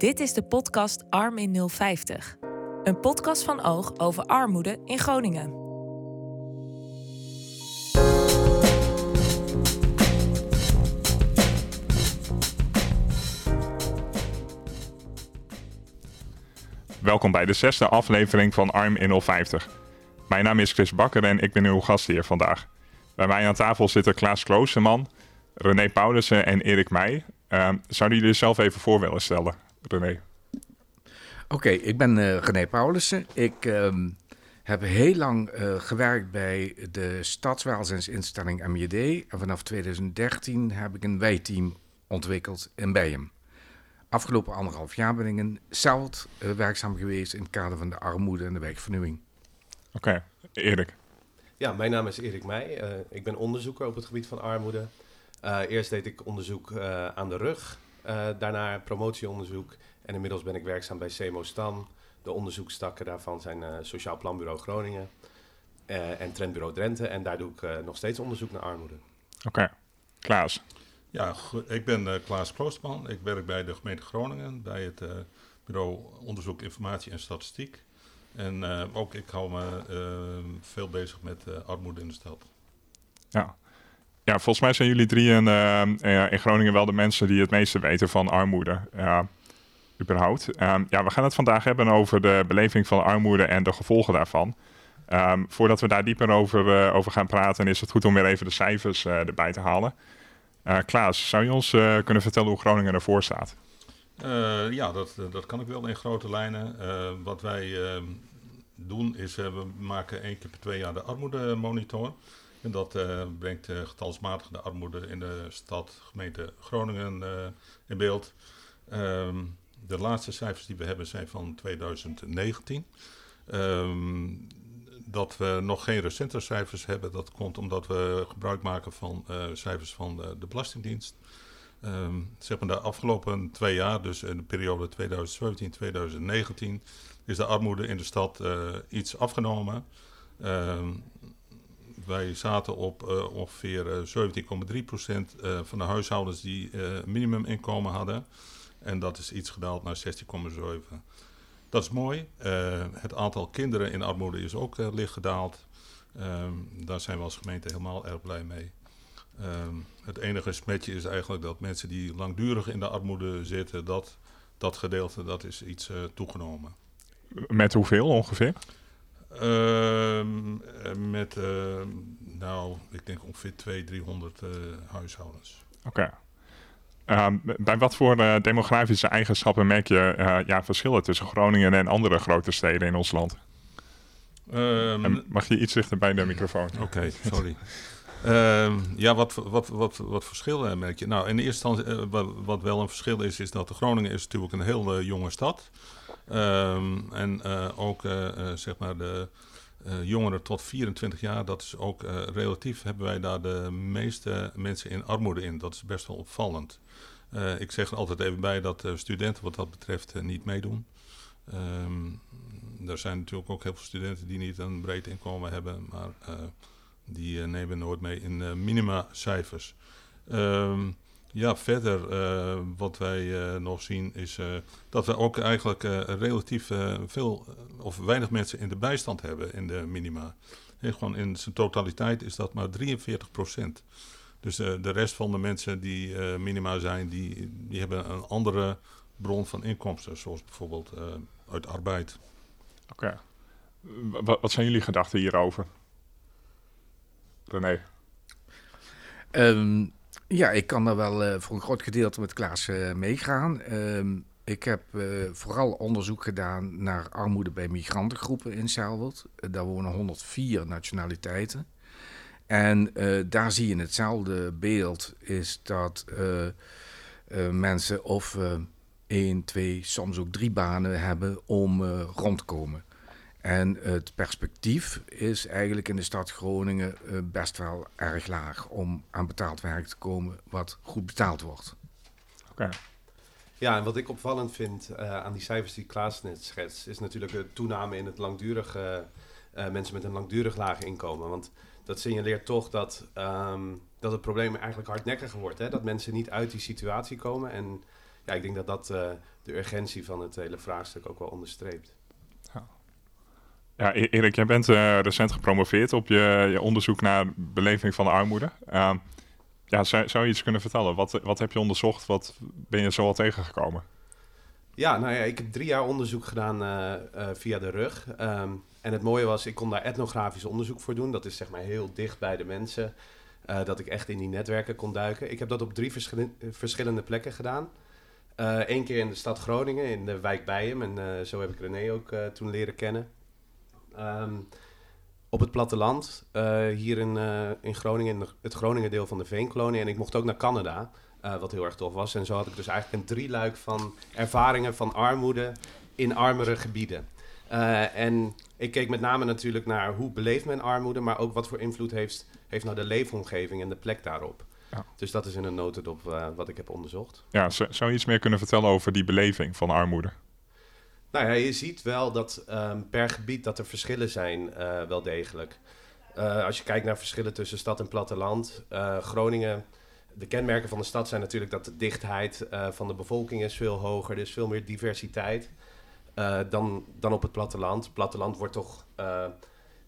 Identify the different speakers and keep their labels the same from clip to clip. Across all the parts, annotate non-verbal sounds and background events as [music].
Speaker 1: Dit is de podcast Arm in 050. Een podcast van Oog over armoede in Groningen.
Speaker 2: Welkom bij de zesde aflevering van Arm in 050. Mijn naam is Chris Bakker en ik ben uw gastheer vandaag. Bij mij aan tafel zitten Klaas Kloosterman, René Paulussen en Erik Meij. Uh, zouden jullie zelf even voor willen stellen, René?
Speaker 3: Oké, ik ben uh, René Paulussen. Ik uh, heb heel lang uh, gewerkt bij de stadswelzijnsinstelling MJD. En vanaf 2013 heb ik een wijteam ontwikkeld in Bijen. Afgelopen anderhalf jaar ben ik in Celt uh, werkzaam geweest in het kader van de armoede en de wijkvernieuwing.
Speaker 2: Oké, okay. Erik.
Speaker 4: Ja, mijn naam is Erik Meij. Uh, ik ben onderzoeker op het gebied van armoede. Uh, eerst deed ik onderzoek uh, aan de rug, daarna promotieonderzoek en inmiddels ben ik werkzaam bij CEMO Stan. De onderzoekstakken daarvan zijn Sociaal Planbureau Groningen en Trendbureau Drenthe en daar doe ik nog steeds onderzoek naar armoede.
Speaker 2: Oké, okay. Klaas.
Speaker 5: Ja, ik ben uh, Klaas Kloosterman. Ik werk bij de gemeente Groningen, bij het uh, bureau Onderzoek Informatie en Statistiek. En uh, ook ik hou me veel bezig met armoede in de stad.
Speaker 2: Ja. Ja, volgens mij zijn jullie drie in, in Groningen wel de mensen die het meeste weten van armoede. überhaupt. Um, ja, we gaan het vandaag hebben over de beleving van armoede en de gevolgen daarvan. Um, voordat we daar dieper over, over gaan praten, is het goed om weer even de cijfers erbij te halen. Uh, Klaas, zou je ons kunnen vertellen hoe Groningen ervoor staat?
Speaker 5: Ja, dat, dat kan ik wel in grote lijnen. wat wij doen is, we maken één keer per twee jaar de armoedemonitor. En dat brengt getalsmatig de armoede in de stad, gemeente Groningen in beeld. Um, de laatste cijfers die we hebben zijn van 2019. Um, dat we nog geen recente cijfers hebben, dat komt omdat we gebruik maken van uh, cijfers van de, de Belastingdienst. Um, zeg maar de afgelopen twee jaar, dus in de periode 2017-2019, is de armoede in de stad uh, iets afgenomen. Um, wij zaten op uh, ongeveer 17,3% van de huishoudens die minimuminkomen hadden. En dat is iets gedaald naar 16,7%. Dat is mooi. Het aantal kinderen in armoede is ook licht gedaald. Um, daar zijn we als gemeente helemaal erg blij mee. Um, het enige smetje is eigenlijk dat mensen die langdurig in de armoede zitten, dat, dat gedeelte dat is iets toegenomen.
Speaker 2: Met hoeveel ongeveer?
Speaker 5: Met, nou, ik denk ongeveer 200, 300 huishoudens.
Speaker 2: Oké. Okay. Uh, bij wat voor uh, demografische eigenschappen merk je uh, ja, verschillen tussen Groningen en andere grote steden in ons land? Um, mag je iets dichter bij de microfoon? [laughs]
Speaker 5: Oké, okay, sorry. ja, wat, wat, wat, wat verschillen merk je? Nou, in de eerste instantie, wat, wel een verschil is, is dat Groningen is natuurlijk een heel jonge stad. Um, en ook, zeg maar, de jongeren tot 24 jaar, dat is ook relatief, hebben wij daar de meeste mensen in armoede in. Dat is best wel opvallend. Uh, ik zeg er altijd even bij dat uh, studenten wat dat betreft uh, niet meedoen. Um, er zijn natuurlijk ook heel veel studenten die niet een breed inkomen hebben, maar die nemen nooit mee in minima-cijfers. Um, ja, verder wat wij nog zien is dat we ook eigenlijk relatief veel of weinig mensen in de bijstand hebben in de minima. En gewoon in zijn totaliteit is dat maar 43 procent. Dus uh, de rest van de mensen die uh, minima zijn, die, die hebben een andere bron van inkomsten, zoals bijvoorbeeld uh, uit arbeid.
Speaker 2: Oké. Okay. Wat zijn jullie gedachten hierover? René?
Speaker 3: Um, ja, ik kan daar wel voor een groot gedeelte met Klaas meegaan. Um, ik heb vooral onderzoek gedaan naar armoede bij migrantengroepen in Zelwerd. daar wonen 104 nationaliteiten. En daar zie je hetzelfde beeld, is dat mensen of één, twee, soms ook drie banen hebben om rond te komen. En het perspectief is eigenlijk in de stad Groningen best wel erg laag om aan betaald werk te komen wat goed betaald wordt.
Speaker 2: Oké. Okay.
Speaker 4: Ja, en wat ik opvallend vind aan die cijfers die Klaas net schetst, is natuurlijk de toename in het langdurige, mensen met een langdurig laag inkomen. Want dat signaleert toch dat, um, dat het probleem eigenlijk hardnekkiger wordt. Hè? Dat mensen niet uit die situatie komen. En ja, ik denk dat dat de urgentie van het hele vraagstuk ook wel onderstreept.
Speaker 2: Ja, e- Erik, jij bent recent gepromoveerd op je, je, onderzoek naar beleving van armoede. Ehm, ja, zou, zou, je iets kunnen vertellen? Wat, wat heb je onderzocht? Wat ben je zo al tegengekomen?
Speaker 4: Ja, nou ja, ik heb drie jaar onderzoek gedaan uh, uh, via de rug. Um, en het mooie was, ik kon daar etnografisch onderzoek voor doen. Dat is zeg maar heel dicht bij de mensen. Dat ik echt in die netwerken kon duiken. Ik heb dat op drie verschillende plekken gedaan. Eén keer in de stad Groningen, in de wijk Bijem. En zo heb ik René ook toen leren kennen. Um, op het platteland, hier in, in Groningen, in het Groningen deel van de Veenkolonie. En ik mocht ook naar Canada. Uh, wat heel erg tof was. En zo had ik dus eigenlijk een drieluik van ervaringen van armoede in armere gebieden. Uh, en ik keek met name natuurlijk naar hoe beleeft men armoede, maar ook wat voor invloed heeft, heeft nou de leefomgeving en de plek daarop. Ja. Dus dat is in een notendop uh, wat ik heb onderzocht.
Speaker 2: Ja, zou je iets meer kunnen vertellen over die beleving van armoede?
Speaker 4: Nou ja, je ziet wel dat um, per gebied dat er verschillen zijn, wel degelijk. als je kijkt naar verschillen tussen stad en platteland, Groningen de kenmerken van de stad zijn natuurlijk dat de dichtheid van de bevolking is veel hoger. Er is veel meer diversiteit dan, dan op het platteland. Het platteland wordt toch,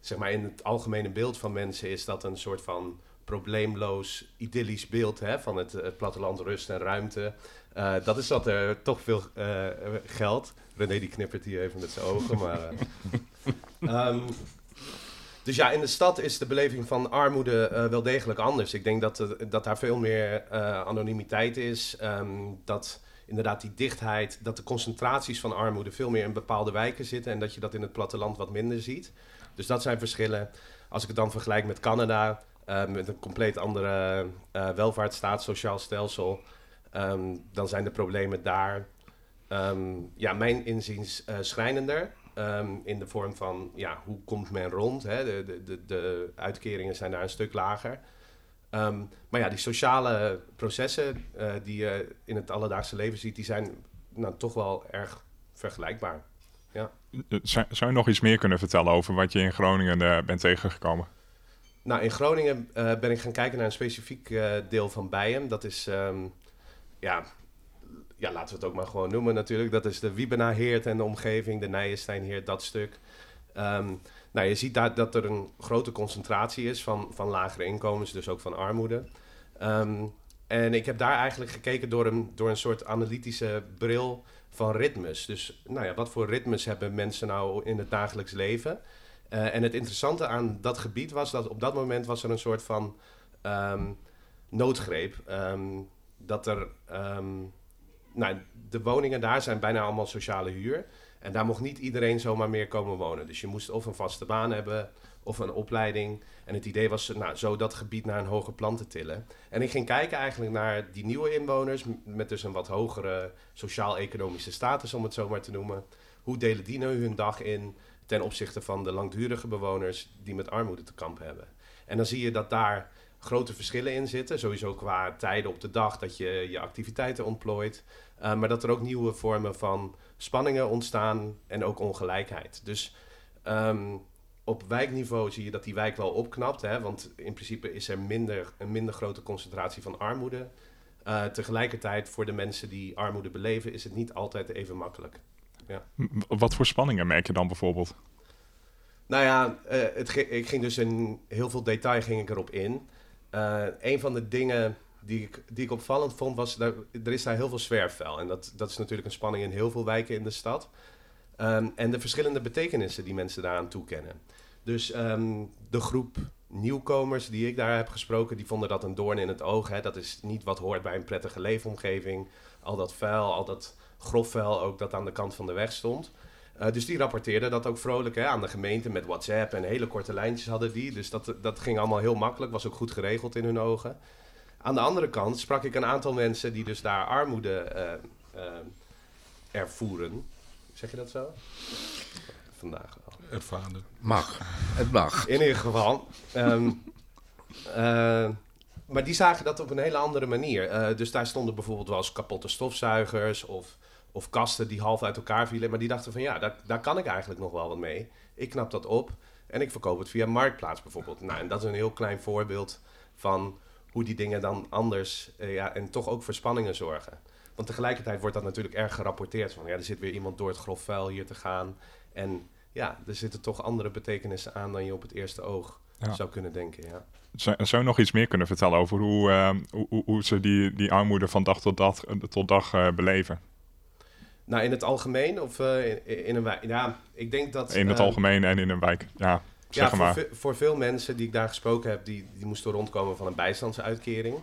Speaker 4: zeg maar in het algemene beeld van mensen is dat een soort van probleemloos, idyllisch beeld hè, van het, het platteland, rust en ruimte. dat is dat er toch veel geld. René die knippert hier even met zijn ogen, maar... um, [laughs] Dus ja, in de stad is de beleving van armoede uh, wel degelijk anders. Ik denk dat, uh, dat daar veel meer uh, anonimiteit is. Um, dat inderdaad die dichtheid, dat de concentraties van armoede veel meer in bepaalde wijken zitten. En dat je dat in het platteland wat minder ziet. Dus dat zijn verschillen. Als ik het dan vergelijk met Canada, met een compleet andere welvaartsstaat, sociaal stelsel. Um, dan zijn de problemen daar, um, ja, mijn inziens schrijnender. Um, in de vorm van, ja, hoe komt men rond? Hè? De, de, de, de uitkeringen zijn daar een stuk lager. Maar ja, die sociale processen uh, die je in het alledaagse leven ziet, die zijn nou, toch wel erg vergelijkbaar. Ja.
Speaker 2: Zou, zou je nog iets meer kunnen vertellen over wat je in Groningen uh, bent tegengekomen?
Speaker 4: Nou, in Groningen uh, ben ik gaan kijken naar een specifiek deel van Bijen. Dat is, um, ja, ja, laten we het ook maar gewoon noemen natuurlijk. Dat is de Wiebena-heert en de omgeving, de Nijenstein-heert, dat stuk. Um, nou, je ziet daar dat er een grote concentratie is van, van lagere inkomens, dus ook van armoede. Um, en ik heb daar eigenlijk gekeken door een, door een soort analytische bril van ritmes. Dus nou ja, wat voor ritmes hebben mensen nou in het dagelijks leven? Uh, en het interessante aan dat gebied was dat op dat moment was er een soort van um, noodgreep. Um, dat er nou, de woningen daar zijn bijna allemaal sociale huur. En daar mocht niet iedereen zomaar meer komen wonen. Dus je moest of een vaste baan hebben of een opleiding. En het idee was nou, zo dat gebied naar een hoger plan te tillen. En ik ging kijken eigenlijk naar die nieuwe inwoners... met dus een wat hogere sociaal-economische status, om het zo maar te noemen. Hoe delen die nu hun dag in ten opzichte van de langdurige bewoners... die met armoede te kampen hebben? En dan zie je dat daar grote verschillen in zitten. Sowieso qua tijden op de dag dat je je activiteiten ontplooit. Uh, maar dat er ook nieuwe vormen van spanningen ontstaan en ook ongelijkheid. Dus um, op wijkniveau zie je dat die wijk wel opknapt. Hè, want in principe is er minder, een minder grote concentratie van armoede. Uh, tegelijkertijd voor de mensen die armoede beleven is het niet altijd even makkelijk. Ja.
Speaker 2: Wat voor spanningen merk je dan bijvoorbeeld?
Speaker 4: Nou ja, uh, het, ik ging dus in heel veel detail ging ik erop in. Uh, een van de dingen die ik, die ik opvallend vond, was dat er is daar heel veel zwerfvuil. En dat, dat is natuurlijk een spanning in heel veel wijken in de stad. Um, en de verschillende betekenissen die mensen daaraan toekennen. Dus um, de groep nieuwkomers die ik daar heb gesproken, die vonden dat een doorn in het oog. Hè. Dat is niet wat hoort bij een prettige leefomgeving. Al dat vuil, al dat grof vuil ook dat aan de kant van de weg stond. Uh, dus die rapporteerden dat ook vrolijk hè, aan de gemeente met WhatsApp en hele korte lijntjes hadden die. Dus dat, dat ging allemaal heel makkelijk, was ook goed geregeld in hun ogen. Aan de andere kant sprak ik een aantal mensen die dus daar armoede uh, uh, ervoeren. Zeg je dat zo? Vandaag wel.
Speaker 5: Ervaren.
Speaker 3: Mag. Het mag.
Speaker 4: In ieder geval. Um, maar die zagen dat op een hele andere manier. dus daar stonden bijvoorbeeld wel eens kapotte stofzuigers of of kasten die half uit elkaar vielen. Maar die dachten van ja, daar, daar kan ik eigenlijk nog wel wat mee. Ik knap dat op en ik verkoop het via Marktplaats bijvoorbeeld. Nou, en dat is een heel klein voorbeeld van hoe die dingen dan anders ja, en toch ook voor spanningen zorgen. Want tegelijkertijd wordt dat natuurlijk erg gerapporteerd. Van ja, er zit weer iemand door het grof vuil hier te gaan. En ja, er zitten toch andere betekenissen aan dan je op het eerste oog zou kunnen denken. Ja.
Speaker 2: Zou, zou je nog iets meer kunnen vertellen over hoe, uh, hoe, hoe, ze die, die armoede van dag tot dag, tot dag uh, beleven?
Speaker 4: Nou, in het algemeen of uh, in, in, een wijk? Ja, ik denk dat...
Speaker 2: In het algemeen en in een wijk, ja. Zeg
Speaker 4: ja,
Speaker 2: maar.
Speaker 4: Voor, voor, veel mensen die ik daar gesproken heb, die, die moesten rondkomen van een bijstandsuitkering.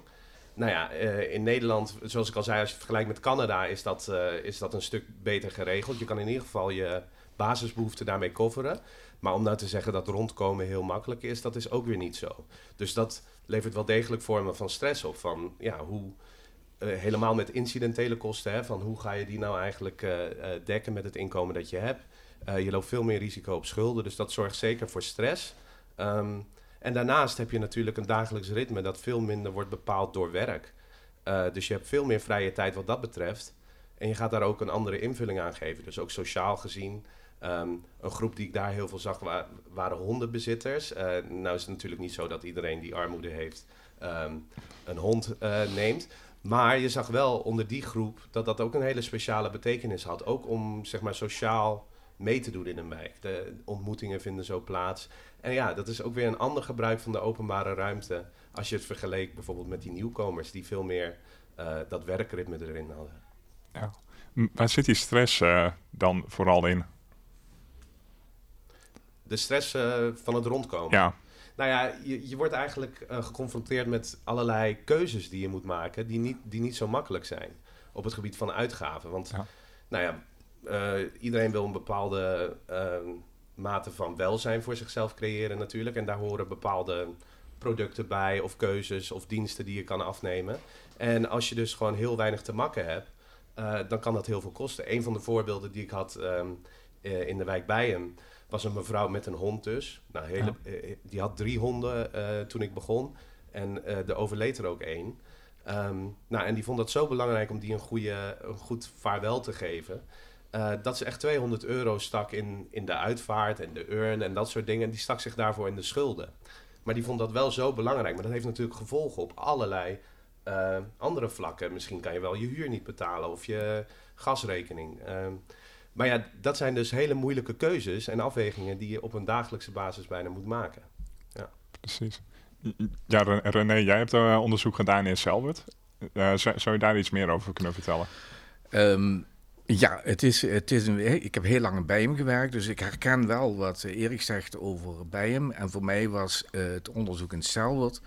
Speaker 4: Nou ja, in Nederland, zoals ik al zei, als je het vergelijkt met Canada, is dat, is dat een stuk beter geregeld. Je kan in ieder geval je basisbehoeften daarmee coveren. Maar om nou te zeggen dat rondkomen heel makkelijk is, dat is ook weer niet zo. Dus dat levert wel degelijk vormen van stress op. Van ja, hoe, uh, helemaal met incidentele kosten, hè, van hoe ga je die nou eigenlijk uh, uh, dekken met het inkomen dat je hebt. je loopt veel meer risico op schulden, dus dat zorgt zeker voor stress. Um, en daarnaast heb je natuurlijk een dagelijks ritme dat veel minder wordt bepaald door werk. dus je hebt veel meer vrije tijd wat dat betreft. En je gaat daar ook een andere invulling aan geven. Dus ook sociaal gezien Um, een groep die ik daar heel veel zag waren hondenbezitters. Uh, nou is het natuurlijk niet zo dat iedereen die armoede heeft um, een hond neemt. Maar je zag wel onder die groep dat dat ook een hele speciale betekenis had. Ook om zeg maar sociaal mee te doen in een wijk. De ontmoetingen vinden zo plaats. En ja, dat is ook weer een ander gebruik van de openbare ruimte. Als je het vergeleek bijvoorbeeld met die nieuwkomers die veel meer uh, dat werkritme erin hadden.
Speaker 2: Ja. Waar zit die stress dan vooral in?
Speaker 4: de stress uh, van het rondkomen.
Speaker 2: Ja.
Speaker 4: Nou ja, je, je wordt eigenlijk uh, geconfronteerd met allerlei keuzes die je moet maken, die niet, die niet zo makkelijk zijn op het gebied van uitgaven. Want, ja. nou ja, uh, iedereen wil een bepaalde mate van welzijn voor zichzelf creëren natuurlijk. En daar horen bepaalde producten bij, of keuzes, of diensten die je kan afnemen. En als je dus gewoon heel weinig te makken hebt, dan kan dat heel veel kosten. Een van de voorbeelden die ik had um, in de wijk Bijen was een mevrouw met een hond dus. Nou, hele, uh, die had drie honden uh, toen ik begon. En uh, er overleed er ook één. Um, nou, en die vond dat zo belangrijk om die een, goede, een goed vaarwel te geven. dat ze echt 200 euro stak in, in de uitvaart en de urn en dat soort dingen. En die stak zich daarvoor in de schulden. Maar die vond dat wel zo belangrijk. Maar dat heeft natuurlijk gevolgen op allerlei andere vlakken. Misschien kan je wel je huur niet betalen of je gasrekening. Ehm, maar ja, dat zijn dus hele moeilijke keuzes en afwegingen die je op een dagelijkse basis bijna moet maken. Ja.
Speaker 2: Precies. Ja, René, jij hebt uh, onderzoek gedaan in Selwert. Uh, zou, zou, je daar iets meer over kunnen vertellen?
Speaker 3: Um, ja, het is, het is een, ik heb heel lang bij hem gewerkt, dus ik herken wel wat Erik zegt over bij hem. En voor mij was uh, het onderzoek in Selwert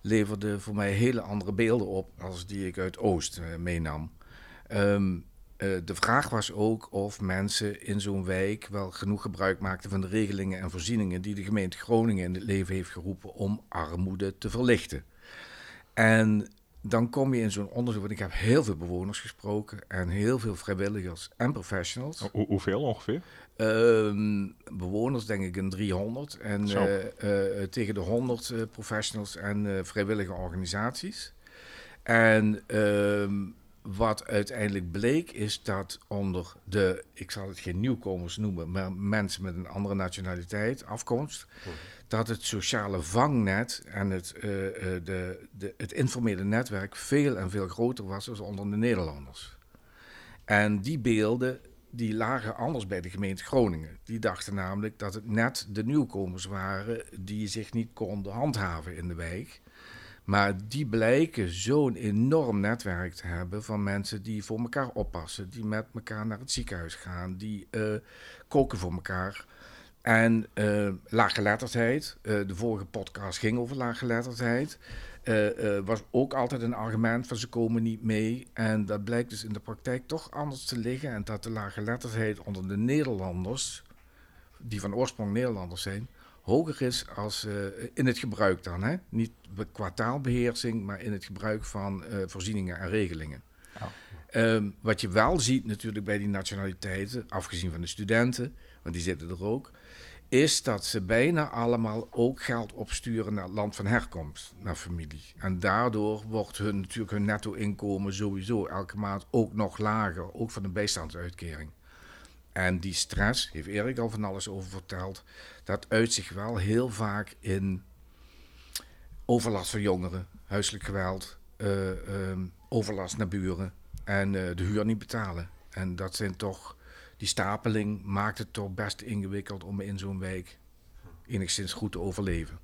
Speaker 3: leverde voor mij hele andere beelden op als die ik uit Oost meenam. Um, uh, de vraag was ook of mensen in zo'n wijk wel genoeg gebruik maakten van de regelingen en voorzieningen die de gemeente Groningen in het leven heeft geroepen om armoede te verlichten. En dan kom je in zo'n onderzoek, want ik heb heel veel bewoners gesproken en heel veel vrijwilligers en professionals.
Speaker 2: Hoe, hoeveel ongeveer?
Speaker 3: Uh, bewoners denk ik een 300 en uh, uh, tegen de 100 professionals en vrijwillige organisaties. En ehm, wat uiteindelijk bleek is dat onder de, ik zal het geen nieuwkomers noemen, maar mensen met een andere nationaliteit, afkomst, mhm. dat het sociale vangnet en het, uh, de, de, het informele netwerk veel en veel groter was dan onder de Nederlanders. En die beelden die lagen anders bij de gemeente Groningen. Die dachten namelijk dat het net de nieuwkomers waren die zich niet konden handhaven in de wijk. Maar die blijken zo'n enorm netwerk te hebben van mensen die voor elkaar oppassen, die met elkaar naar het ziekenhuis gaan, die uh, koken voor elkaar. En uh, laaggeletterdheid, uh, de vorige podcast ging over laaggeletterdheid, was ook altijd een argument van ze komen niet mee. En dat blijkt dus in de praktijk toch anders te liggen. En dat de laaggeletterdheid onder de Nederlanders, die van oorsprong Nederlanders zijn, hoger is als uh, in het gebruik dan. Hè? Niet qua taalbeheersing, maar in het gebruik van uh, voorzieningen en regelingen. Oh. Um, wat je wel ziet natuurlijk bij die nationaliteiten, afgezien van de studenten, want die zitten er ook, is dat ze bijna allemaal ook geld opsturen naar het land van herkomst, naar familie. En daardoor wordt hun, natuurlijk hun netto-inkomen sowieso elke maand ook nog lager, ook van de bijstandsuitkering. En die stress, heeft Erik al van alles over verteld, dat uit zich wel heel vaak in overlast van jongeren, huiselijk geweld, eh, ehm, overlast naar buren en eh, de huur niet betalen. En dat zijn toch, die stapeling maakt het toch best ingewikkeld om in zo'n wijk enigszins goed te overleven.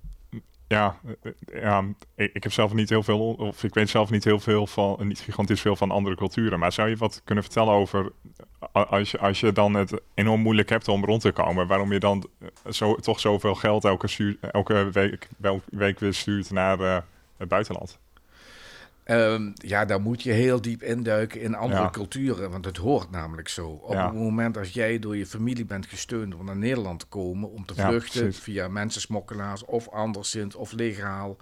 Speaker 2: Ja, eh, ja ik, heb zelf niet heel veel, of ik weet zelf niet heel veel van, niet gigantisch veel van andere culturen. Maar zou je wat kunnen vertellen over, als je, als je dan het enorm moeilijk hebt om rond te komen, waarom je dan eh, zo, toch zoveel geld elke, elke week, week weer stuurt naar eh, het buitenland?
Speaker 3: Ehm, ja, daar moet je heel diep induiken in andere
Speaker 2: Ja.
Speaker 3: culturen, want het hoort namelijk zo. Op
Speaker 2: Ja.
Speaker 3: het moment als jij door je familie bent gesteund om naar Nederland te komen, om te
Speaker 2: Ja,
Speaker 3: vluchten
Speaker 2: precies.
Speaker 3: via mensensmokkelaars of anderszins of legaal,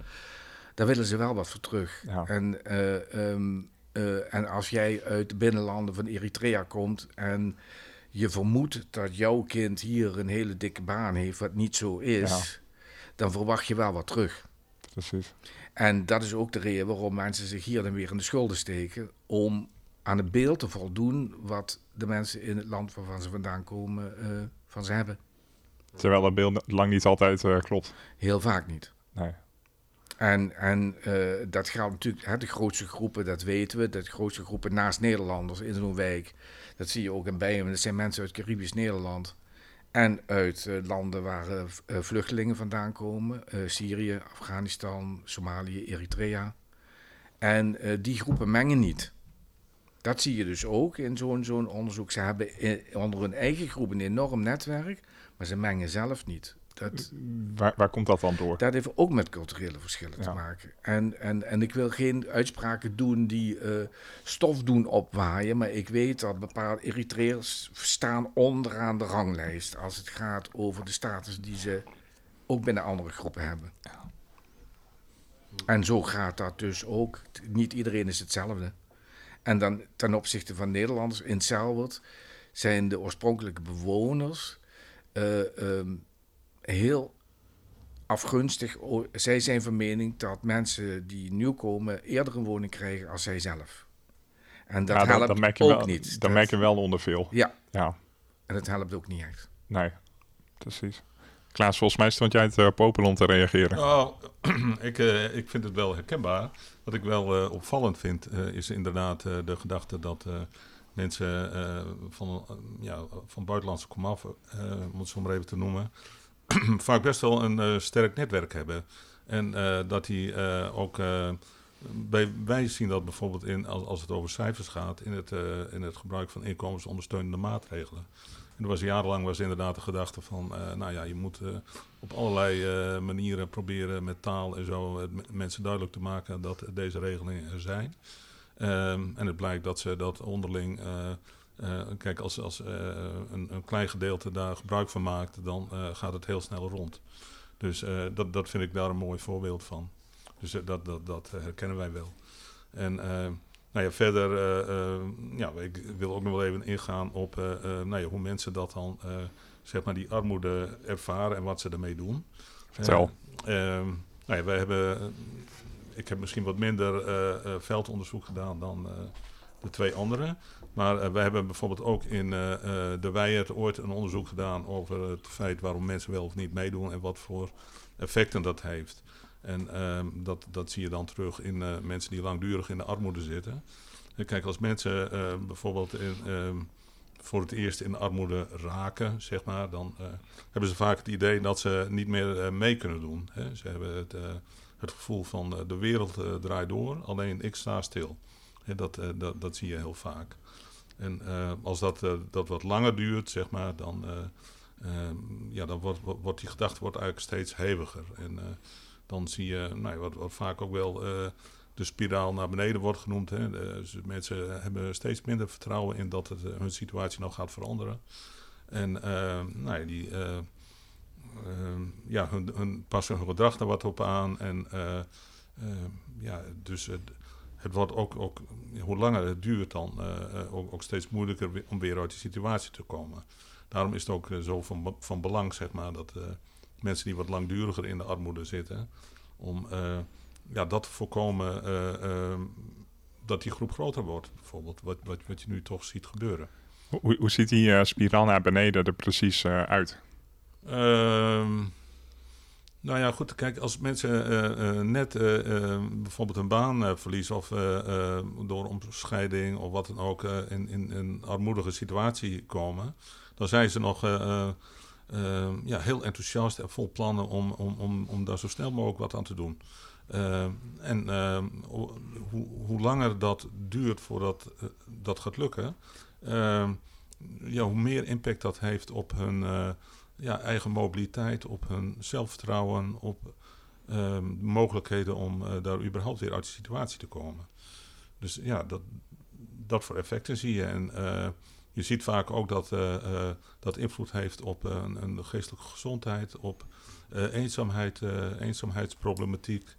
Speaker 3: daar willen ze wel wat voor terug.
Speaker 2: Ja.
Speaker 3: En, eh, ehm, eh, en als jij uit de binnenlanden van Eritrea komt en je vermoedt dat jouw kind hier een hele dikke baan heeft, wat niet zo is, dan verwacht je wel wat terug.
Speaker 2: Precies.
Speaker 3: En dat is ook de reden waarom mensen zich hier dan weer in de schulden steken. Om aan het beeld te voldoen wat de mensen in het land waarvan ze vandaan komen eh, van ze hebben.
Speaker 2: Terwijl dat beeld lang niet altijd eh, klopt.
Speaker 3: Heel vaak niet.
Speaker 2: Nee.
Speaker 3: En, en eh, dat geldt natuurlijk, hè, de grootste groepen, dat weten we. De grootste groepen naast Nederlanders in zo'n wijk. Dat zie je ook in Bijen. Dat zijn mensen uit Caribisch Nederland. En uit eh, landen waar eh, vluchtelingen vandaan komen. Syrië, Afghanistan, Somalië, Eritrea. En die groepen mengen niet. Dat zie je dus ook in zo'n zo'n onderzoek. Ze hebben onder hun eigen groep een enorm netwerk, maar ze mengen zelf niet. Dat,
Speaker 2: Waar, waar komt dat dan door?
Speaker 3: dat heeft ook met culturele verschillen te maken. En, en, en ik wil geen uitspraken doen die eh, stof doen opwaaien, maar ik weet dat bepaalde Eritreërs staan onderaan de ranglijst als het gaat over de status die ze ook binnen andere groepen hebben. En zo gaat dat dus ook. Niet iedereen is hetzelfde. En dan ten opzichte van Nederlanders in Selwert zijn de oorspronkelijke bewoners eh, ehm, heel afgunstig. Zij zijn van mening dat mensen die nieuw komen eerder een woning krijgen als zij zelf. En dat
Speaker 2: Ja,
Speaker 3: helpt
Speaker 2: dat merk je
Speaker 3: ook
Speaker 2: wel,
Speaker 3: niet.
Speaker 2: Dat
Speaker 3: Dat-
Speaker 2: merk je wel onder veel.
Speaker 3: Ja,
Speaker 2: Ja,
Speaker 3: en het helpt ook niet echt.
Speaker 2: nee, precies. Klaas, volgens mij stond jij het uh, popelen om te reageren.
Speaker 5: Nou, [clears throat] ik, eh, ik vind het wel herkenbaar. Wat ik wel eh, opvallend vind, eh, is inderdaad eh, de gedachte dat eh, mensen eh, van, eh, ja, van buitenlandse komaf, eh om het zo maar even te noemen, [clears throat] vaak best wel een eh, sterk netwerk hebben. En eh, dat die eh, ook. bij, wij zien dat bijvoorbeeld in, als, als het over cijfers gaat, in het, in het gebruik van inkomensondersteunende maatregelen. En er was jarenlang was inderdaad de gedachte van, nou ja, je moet op allerlei manieren proberen met taal en zo mensen duidelijk te maken dat deze regelingen er zijn. Ehm, en het blijkt dat ze dat onderling, eh, kijk, als, als eh, een, een klein gedeelte daar gebruik van maakt, dan eh, gaat het heel snel rond. Dus dat, dat vind ik daar een mooi voorbeeld van. Dus dat, dat, dat herkennen wij wel. En nou ja, verder, ja, ik wil ook nog wel even ingaan op nou ja, hoe mensen dat dan, zeg maar, die armoede ervaren en wat ze ermee doen.
Speaker 2: Vertel.
Speaker 5: Eh, ehm, nou ja, wij hebben, ik heb misschien wat minder veldonderzoek gedaan dan de twee anderen. Maar eh, wij hebben bijvoorbeeld ook in eh, eh, de Weijert ooit een onderzoek gedaan over het feit waarom mensen wel of niet meedoen en wat voor effecten dat heeft. En ehm, dat, dat zie je dan terug in mensen die langdurig in de armoede zitten. En kijk, als mensen bijvoorbeeld ehm, voor het eerst in de armoede raken, zeg maar, dan hebben ze vaak het idee dat ze niet meer mee kunnen doen. Hè. Ze hebben het, het gevoel van de wereld draait door, alleen ik sta stil. Dat, eh, dat, dat zie je heel vaak. En eh, als dat, eh, dat wat langer duurt, zeg maar, dan, eh, ehm, ja, dan wordt, wordt- die gedachte wordt eigenlijk steeds heviger. En dan zie je, nou, wat, wat vaak ook wel de spiraal naar beneden wordt genoemd. Hè. Dus mensen hebben steeds minder vertrouwen in dat het, hun situatie nog gaat veranderen. En eh, nou ja, die, eh, ja, hun, passen hun gedrag daar wat op aan. En ja, dus het, wordt ook, ook, hoe langer het duurt, dan eh, eh, ook, ook steeds moeilijker om weer uit die situatie te komen. Daarom is het ook eh, zo van, van belang, zeg maar, dat mensen die wat langduriger in de armoede zitten, om ja, dat te voorkomen eh, ehm, dat die groep groter wordt, bijvoorbeeld, wat, wat, wat je nu toch ziet gebeuren.
Speaker 2: Hoe, hoe ziet die spiraal naar beneden er precies uit?
Speaker 5: Ehm, Nou ja, goed. Kijk, als mensen eh, eh, net uh, bijvoorbeeld een baan verliezen of door omscheiding of wat dan ook in, in, een armoedige situatie komen, dan zijn ze nog ja, heel enthousiast en vol plannen om, om, om, om daar zo snel mogelijk wat aan te doen. en hoe, hoe langer dat duurt voordat dat gaat lukken, ja, hoe meer impact dat heeft op hun ja, eigen mobiliteit, op hun zelfvertrouwen, op uh, mogelijkheden om uh, daar überhaupt weer uit de situatie te komen. Dus ja, dat, dat voor effecten zie je. En uh, je ziet vaak ook dat dat invloed heeft op een, een geestelijke gezondheid, op eenzaamheid, eenzaamheidsproblematiek.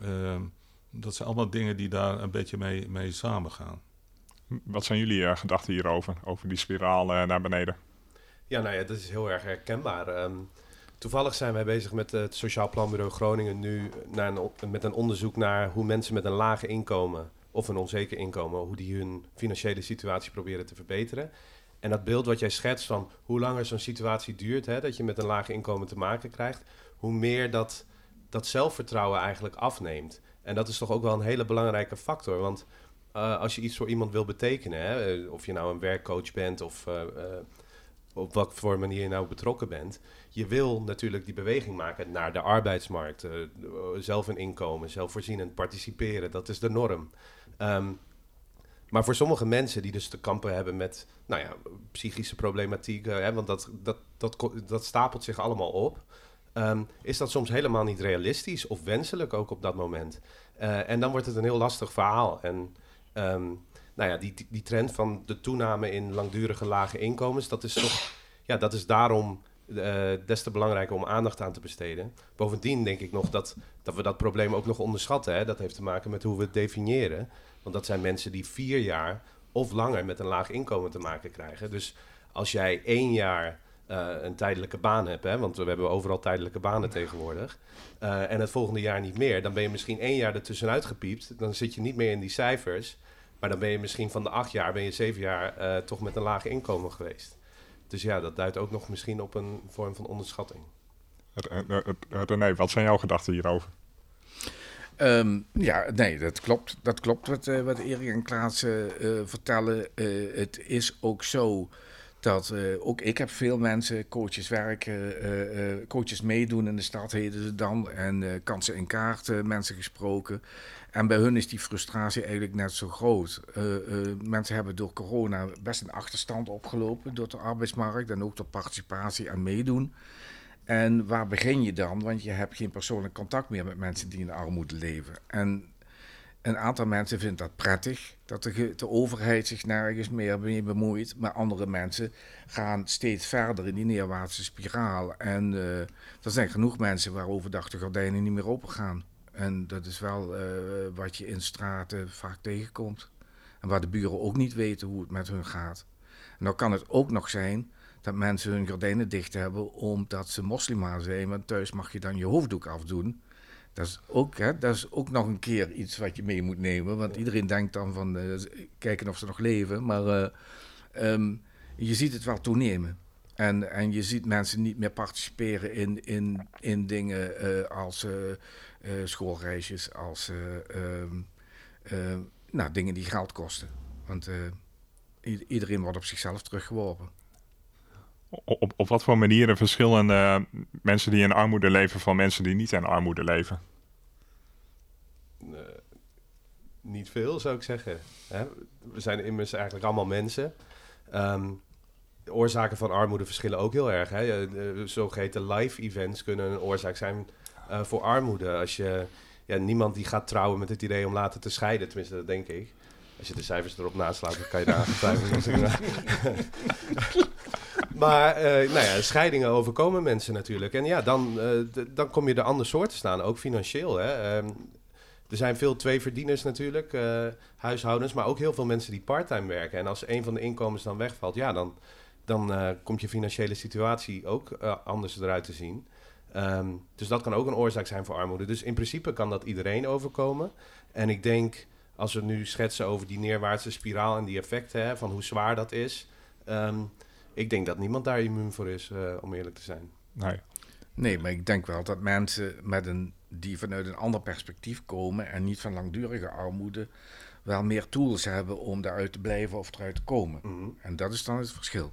Speaker 5: Ehm, dat zijn allemaal dingen die daar een beetje mee, mee samengaan.
Speaker 2: Wat zijn jullie gedachten hierover, over die spiraal naar beneden?
Speaker 4: Ja, nou ja, dat is heel erg herkenbaar. Ehm, toevallig zijn wij bezig met het Sociaal Planbureau Groningen nu naar met een onderzoek naar hoe mensen met een laag inkomen of een onzeker inkomen, hoe die hun financiële situatie proberen te verbeteren. En dat beeld wat jij schetst van hoe langer zo'n situatie duurt, hè, dat je met een laag inkomen te maken krijgt, hoe meer dat, dat zelfvertrouwen eigenlijk afneemt. En dat is toch ook wel een hele belangrijke factor. Want uh, als je iets voor iemand wil betekenen, hè, eh, of je nou een werkcoach bent of uh, op wat voor manier je nou betrokken bent. Je wil natuurlijk die beweging maken naar de arbeidsmarkt. Uh, zelf een inkomen, zelfvoorzienend participeren. Dat is de norm. Ehm, maar voor sommige mensen die dus te kampen hebben met nou ja, psychische problematiek, hè, want dat, dat, dat, dat stapelt zich allemaal op, ehm, is dat soms helemaal niet realistisch of wenselijk ook op dat moment. Uh, en dan wordt het een heel lastig verhaal. En um, nou ja, die, die trend van de toename in langdurige lage inkomens, dat is toch, ja, dat is daarom uh, des te belangrijker om aandacht aan te besteden. Bovendien denk ik nog dat, dat we dat probleem ook nog onderschatten. Hè? Dat heeft te maken met hoe we het definiëren. Want dat zijn mensen die vier jaar of langer met een laag inkomen te maken krijgen. Dus als jij één jaar uh, een tijdelijke baan hebt, hè, want we hebben overal tijdelijke banen tegenwoordig, uh, en het volgende jaar niet meer, dan ben je misschien één jaar ertussenuit gepiept. Dan zit je niet meer in die cijfers. Maar dan ben je misschien van de acht jaar, ben je zeven jaar uh, toch met een laag inkomen geweest. Dus ja, dat duidt ook nog misschien op een vorm van onderschatting.
Speaker 2: René, wat zijn jouw gedachten hierover?
Speaker 3: Um, ja, nee, dat klopt. Dat klopt wat, uh, wat Erik en Klaas uh, vertellen. het is ook zo dat ook ik heb veel mensen, coaches werken, coaches meedoen in de stad, heden ze dan. En kansen in kaart mensen gesproken. En bij hun is die frustratie eigenlijk net zo groot. Uh, uh, mensen hebben door corona best een achterstand opgelopen door de arbeidsmarkt en ook door participatie en meedoen. En waar begin je dan? Want je hebt geen persoonlijk contact meer met mensen die in armoede leven. En een aantal mensen vindt dat prettig, dat de, de overheid zich nergens meer mee bemoeit. Maar andere mensen gaan steeds verder in die neerwaartse spiraal. En uh, er zijn genoeg mensen waar overdag de gordijnen niet meer open gaan. En dat is wel uh, wat je in straten vaak tegenkomt. En waar de buren ook niet weten hoe het met hun gaat. En dan kan het ook nog zijn dat mensen hun gordijnen dicht hebben omdat ze moslima zijn. Want thuis mag je dan je hoofddoek afdoen. Dat is ook, hè, dat is ook nog een keer iets wat je mee moet nemen. Want iedereen denkt dan van uh, kijken of ze nog leven. Maar uh, um, je ziet het wel toenemen. En, en je ziet mensen niet meer participeren in, in, in dingen als schoolreisjes, als ehm, nou, dingen die geld kosten. Want iedereen wordt op zichzelf teruggeworpen.
Speaker 2: Op, op, op wat voor manieren verschillen mensen die in armoede leven van mensen die niet in armoede leven?
Speaker 4: niet veel, zou ik zeggen. Hè? We zijn immers eigenlijk allemaal mensen. Um, de oorzaken van armoede verschillen ook heel erg. Hè? De zogeheten live events kunnen een oorzaak zijn uh, voor armoede. Als je, ja, niemand die gaat trouwen met het idee om later te scheiden, tenminste dat denk ik. Als je de cijfers erop naslaat, dan kan je daar twijfelen. [laughs] maar uh, nou ja, scheidingen overkomen mensen natuurlijk. En ja, dan, uh, dan kom je er ander soort te staan, ook financieel. Hè? Um, er zijn veel tweeverdieners natuurlijk, huishoudens, maar ook heel veel mensen die parttime werken. En als een van de inkomens dan wegvalt, ja, dan dan komt je financiële situatie ook anders eruit te zien. Um, dus dat kan ook een oorzaak zijn voor armoede. Dus in principe kan dat iedereen overkomen. En ik denk, als we nu schetsen over die neerwaartse spiraal en die effecten, hè, van hoe zwaar dat is. Um, ik denk dat niemand daar immuun voor is, uh, om eerlijk te zijn.
Speaker 2: Nee.
Speaker 3: Nee, maar ik denk wel dat mensen met een, die vanuit een ander perspectief komen en niet van langdurige armoede, wel meer tools hebben om daaruit te blijven of eruit te komen.
Speaker 4: Mhm.
Speaker 3: En dat is dan het verschil.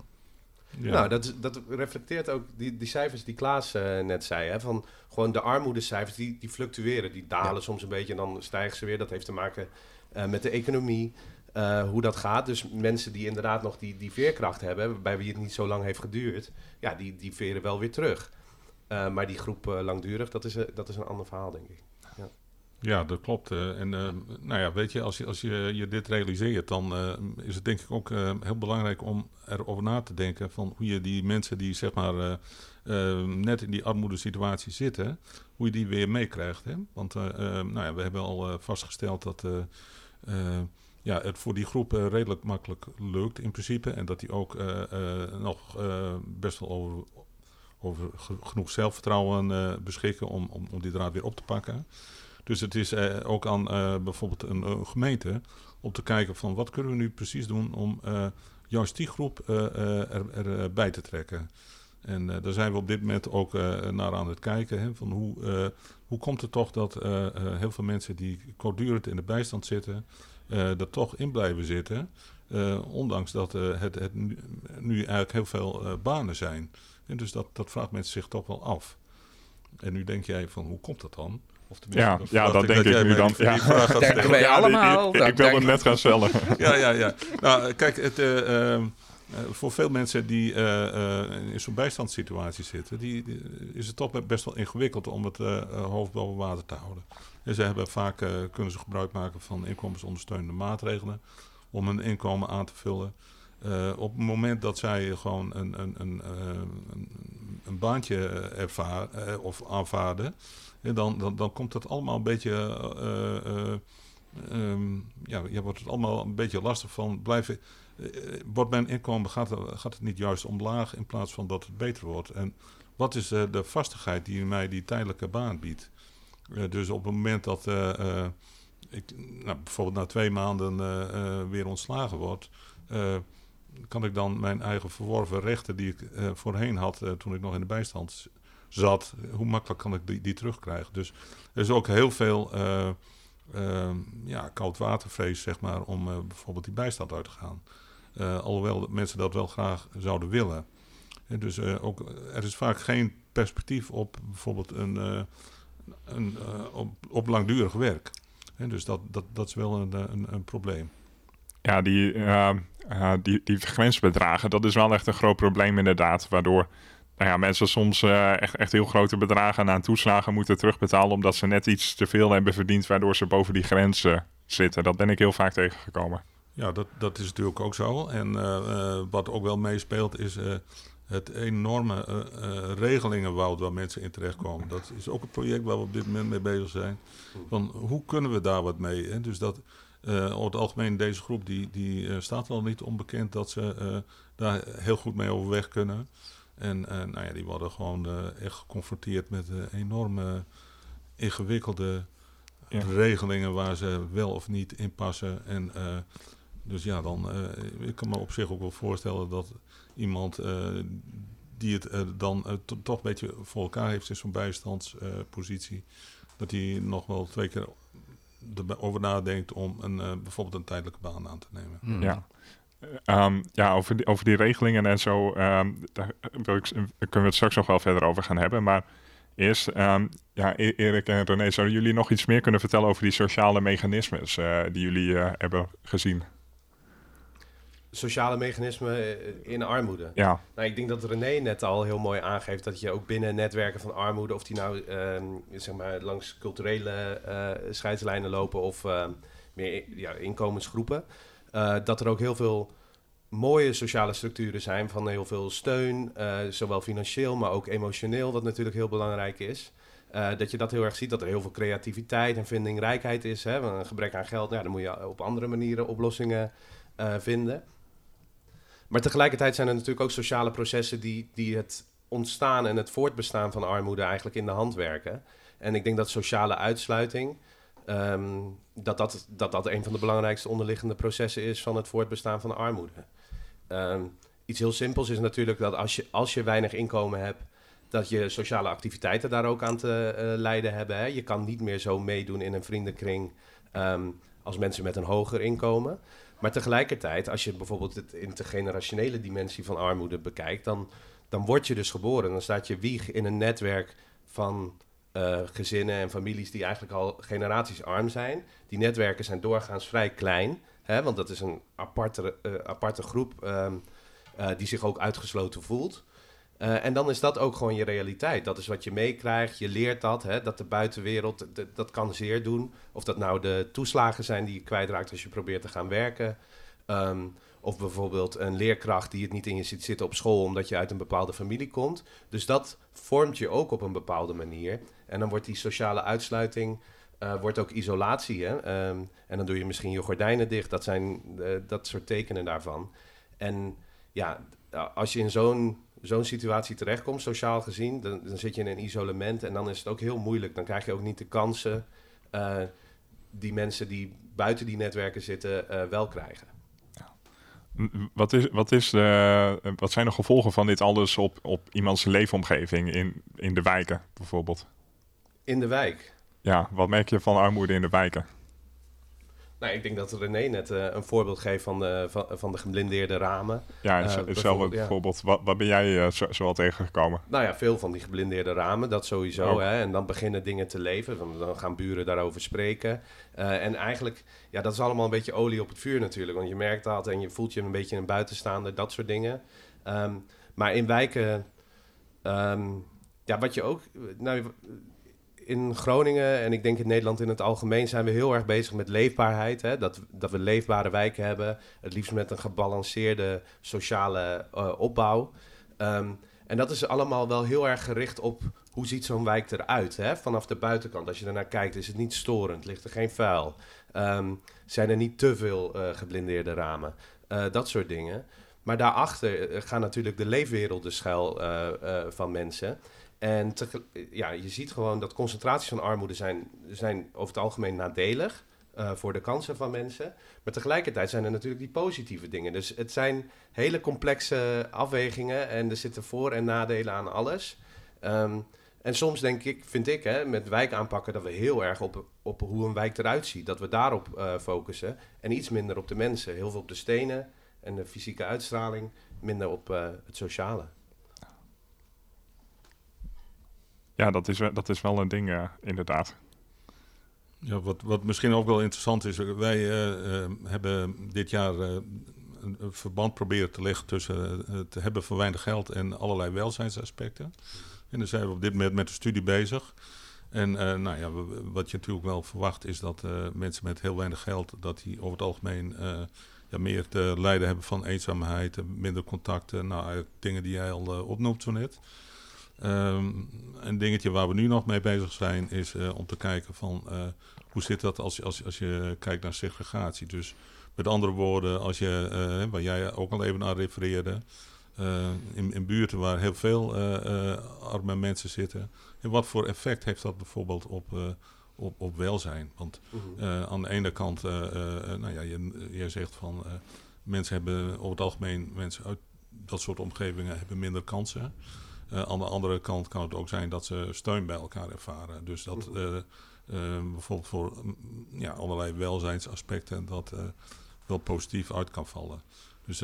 Speaker 5: Ja.
Speaker 4: Nou, dat, dat reflecteert ook die, die cijfers die Klaas eh, net zei. Hè, van gewoon de armoedecijfers, die, die fluctueren. Die dalen soms een beetje en dan stijgen ze weer. Dat heeft te maken eh, met de economie, eh, hoe dat gaat. Dus mensen die inderdaad nog die, die veerkracht hebben, bij wie het niet zo lang heeft geduurd, ja, die, die veren wel weer terug. Maar die groep langdurig, dat is, dat is een ander verhaal, denk ik.
Speaker 5: Ja, dat klopt. eh, en eh, nou ja, weet je, als je, als je, je dit realiseert, dan eh, is het denk ik ook heel belangrijk om erover na te denken van hoe je die mensen die zeg maar net in die armoedesituatie zitten, hoe je die weer meekrijgt. Want nou ja, we hebben al vastgesteld dat ja, het voor die groep redelijk makkelijk lukt in principe. En dat die ook nog best wel over, over ge- genoeg zelfvertrouwen beschikken om, om, om die draad weer op te pakken. Dus het is eh, ook aan eh, bijvoorbeeld een, een gemeente om te kijken van wat kunnen we nu precies doen om eh, juist die groep eh, eh, er, eh, te trekken. En eh, daar zijn we op dit moment ook eh, naar aan het kijken. Hè, van hoe, eh, hoe komt het toch dat eh, eh, heel veel mensen die kortdurend in de bijstand zitten, eh er toch in blijven zitten. eh, ondanks dat eh, het, het nu, eigenlijk heel veel eh, banen zijn. En dus dat, dat vraagt mensen zich toch wel af. En nu denk jij van hoe komt dat dan? Of tenminste,
Speaker 2: Ja, ja,
Speaker 5: verwacht
Speaker 2: dat denk ik nu dan. Ja.
Speaker 3: Denken wij
Speaker 2: Ja,
Speaker 3: allemaal. dat
Speaker 2: ik wilde net gaan stellen.
Speaker 5: ja, ja, ja. Nou, kijk, het, eh, ehm, eh, voor veel mensen die eh, eh, in zo'n bijstandssituatie zitten, die, die- is het toch best wel ingewikkeld om het hoofd boven water te houden. En ze hebben vaak eh, kunnen ze gebruik maken van inkomensondersteunende maatregelen om hun inkomen aan te vullen. Eh, op het moment dat zij gewoon een, een, een, eh, een, een baantje ervaar, eh, of aanvaarden, dan, dan, dan komt dat allemaal een beetje eh, eh, Ehm, ja, je wordt het allemaal een beetje lastig van blijven. eh, wordt mijn inkomen, gaat, gaat het niet juist omlaag in plaats van dat het beter wordt? En wat is eh, de vastigheid die mij die tijdelijke baan biedt? Eh, dus op het moment dat eh, eh, ik nou, bijvoorbeeld na twee maanden eh, eh, weer ontslagen word, eh, kan ik dan mijn eigen verworven rechten die ik eh, voorheen had eh, toen ik nog in de bijstand zat, hoe makkelijk kan ik die, die terugkrijgen? Dus er is ook heel veel. eh, ehm, ja, zeg maar, om eh, bijvoorbeeld die bijstand uit te gaan. Alhoewel mensen dat wel graag zouden willen. En dus ook, er is vaak geen perspectief op bijvoorbeeld een, een, op, op langdurig werk. Dus dat, dat, dat is wel een, een, een probleem.
Speaker 2: Ja, die, die, die grensbedragen, dat is wel echt een groot probleem inderdaad. Waardoor nou ja, mensen soms eh, echt, echt heel grote bedragen aan toeslagen moeten terugbetalen... omdat ze net iets te veel hebben verdiend, waardoor ze boven die grens eh, zitten. Dat ben ik heel vaak tegengekomen.
Speaker 5: Ja, dat, dat is natuurlijk ook zo. En eh, eh, wat ook wel meespeelt is het enorme regelingenwoud waar mensen in terechtkomen. Dat is ook een project waar we op dit moment mee bezig zijn. Van hoe kunnen we daar wat mee? Hè? Dus dat over het algemeen deze groep die, die staat wel niet onbekend dat ze daar heel goed mee overweg kunnen. En eh, nou ja, die worden gewoon eh, echt geconfronteerd met eh, enorme ingewikkelde
Speaker 2: Ja.
Speaker 5: regelingen waar ze wel of niet in passen. En eh, dus ja, dan, eh, ik kan me op zich ook wel voorstellen dat iemand eh, die het dan to- toch een beetje voor elkaar heeft in zo'n bijstandspositie, dat hij nog wel twee keer erover nadenkt om een, eh, bijvoorbeeld een tijdelijke baan aan te nemen.
Speaker 3: Hmm.
Speaker 2: Ja. Ehm, ja, over die, over die regelingen en zo, ehm, daar wil ik, kunnen we het straks nog wel verder over gaan hebben. Maar eerst, ehm, ja, E- Erik en René, zouden jullie nog iets meer kunnen vertellen over die sociale mechanismes eh, die jullie eh, hebben gezien?
Speaker 4: Sociale mechanismen eh, in armoede.
Speaker 2: Ja,
Speaker 4: Nou, ik denk dat René net al heel mooi aangeeft dat je ook binnen netwerken van armoede, of die nou zeg maar langs culturele scheidslijnen lopen of meer ja, inkomensgroepen, eh, dat er ook heel veel mooie sociale structuren zijn van heel veel steun, eh, zowel financieel, maar ook emotioneel, wat natuurlijk heel belangrijk is. Eh, dat je dat heel erg ziet, dat er heel veel creativiteit en vindingrijkheid is. Hè? Een gebrek aan geld, dan moet je op andere manieren oplossingen vinden. Maar tegelijkertijd zijn er natuurlijk ook sociale processen die, die het ontstaan en het voortbestaan van armoede eigenlijk in de hand werken. En ik denk dat sociale uitsluiting, ehm, dat, dat, dat dat een van de belangrijkste onderliggende processen is van het voortbestaan van armoede. Ehm, iets heel simpels is natuurlijk dat als je, als je weinig inkomen hebt, dat je sociale activiteiten daar ook aan te uh, lijden hebben. Hè. Je kan niet meer zo meedoen in een vriendenkring ehm, als mensen met een hoger inkomen. Maar tegelijkertijd, als je bijvoorbeeld het intergenerationele dimensie van armoede bekijkt, dan, dan word je dus geboren. Dan staat je wieg in een netwerk van uh, gezinnen en families die eigenlijk al generaties arm zijn. Die netwerken zijn doorgaans vrij klein, hè, want dat is een aparte, uh, aparte groep um, uh, die zich ook uitgesloten voelt. en dan is dat ook gewoon je realiteit. Dat is wat je meekrijgt. Je leert dat. Hè, dat de buitenwereld, dat kan zeer doen. Of dat nou de toeslagen zijn die je kwijtraakt als je probeert te gaan werken. Um, of bijvoorbeeld een leerkracht die het niet in je ziet zitten op school omdat je uit een bepaalde familie komt. Dus dat vormt je ook op een bepaalde manier. En dan wordt die sociale uitsluiting uh, wordt ook isolatie. Hè? Um, en dan doe je misschien je gordijnen dicht. Dat zijn uh, dat soort tekenen daarvan. En ja, als je in zo'n zo'n situatie terechtkomt, sociaal gezien, dan, dan, zit je in een isolement en dan is het ook heel moeilijk. Dan krijg je ook niet de kansen uh, die mensen die buiten die netwerken zitten wel krijgen.
Speaker 2: Wat, is, wat, is de, wat zijn de gevolgen van dit alles op, op iemands leefomgeving in, in de wijken bijvoorbeeld?
Speaker 4: In de wijk?
Speaker 2: Ja, wat merk je van armoede in de wijken?
Speaker 4: Nou, ik denk dat René net uh, een voorbeeld geeft van de, van, van de geblindeerde ramen.
Speaker 2: Ja, uh, hetzelfde bijvoorbeeld. Ja. Wat, wat ben jij uh, zo, zo al tegengekomen?
Speaker 4: Nou ja, veel van die geblindeerde ramen, dat sowieso. Oh. Hè? En dan beginnen dingen te leven. Dan, dan gaan buren daarover spreken. en eigenlijk, ja, dat is allemaal een beetje olie op het vuur natuurlijk. Want je merkt dat en je voelt je een beetje een buitenstaander, dat soort dingen. Um, maar in wijken, um, ja, wat je ook... Nou, in Groningen en ik denk in Nederland in het algemeen zijn we heel erg bezig met leefbaarheid. Hè? Dat, dat we leefbare wijken hebben. Het liefst met een gebalanceerde sociale uh, opbouw. Um, en dat is allemaal wel heel erg gericht op hoe ziet zo'n wijk eruit. Hè? Vanaf de buitenkant. Als je ernaar kijkt, is het niet storend. Ligt er geen vuil. Um, zijn er niet te veel uh, geblindeerde ramen. Uh, dat soort dingen. Maar daarachter gaan natuurlijk de leefwerelden schuil van mensen. En ja, je ziet gewoon dat concentraties van armoede zijn, zijn over het algemeen nadelig uh, voor de kansen van mensen. Maar tegelijkertijd zijn er natuurlijk die positieve dingen. Dus het zijn hele complexe afwegingen en er zitten voor- en nadelen aan alles. Um, en soms denk ik, vind ik, hè, met wijk aanpakken dat we heel erg op, op hoe een wijk eruit ziet. Dat we daarop uh, focussen en iets minder op de mensen. Heel veel op de stenen en de fysieke uitstraling, minder op uh, het sociale.
Speaker 2: Ja, dat is, dat is wel een ding, inderdaad.
Speaker 5: Ja, wat, wat misschien ook wel interessant is, wij uh, uh, hebben dit jaar een, een, verband proberen te leggen tussen het hebben van weinig geld en allerlei welzijnsaspecten. En daar zijn we op dit moment met de studie bezig. En nou ja, wat je natuurlijk wel verwacht is dat mensen met heel weinig geld, dat die over het algemeen ja, meer te lijden hebben van eenzaamheid, minder contacten, nou, dingen die jij al opnoemt zo net. Um, een dingetje waar we nu nog mee bezig zijn is uh, om te kijken van uh, hoe zit dat als, als, als je kijkt naar segregatie. Dus met andere woorden, als je, uh, waar jij ook al even aan refereerde, in, in buurten waar heel veel arme mensen zitten. En wat voor effect heeft dat bijvoorbeeld op, op, op welzijn? Want uh, aan de ene kant, nou ja, je, je zegt van mensen hebben over het algemeen, mensen uit dat soort omgevingen hebben minder kansen. Uh, aan de andere kant kan het ook zijn dat ze steun bij elkaar ervaren. Dus dat uh, uh, bijvoorbeeld voor mm, ja, allerlei welzijnsaspecten dat wel positief uit kan vallen. Dus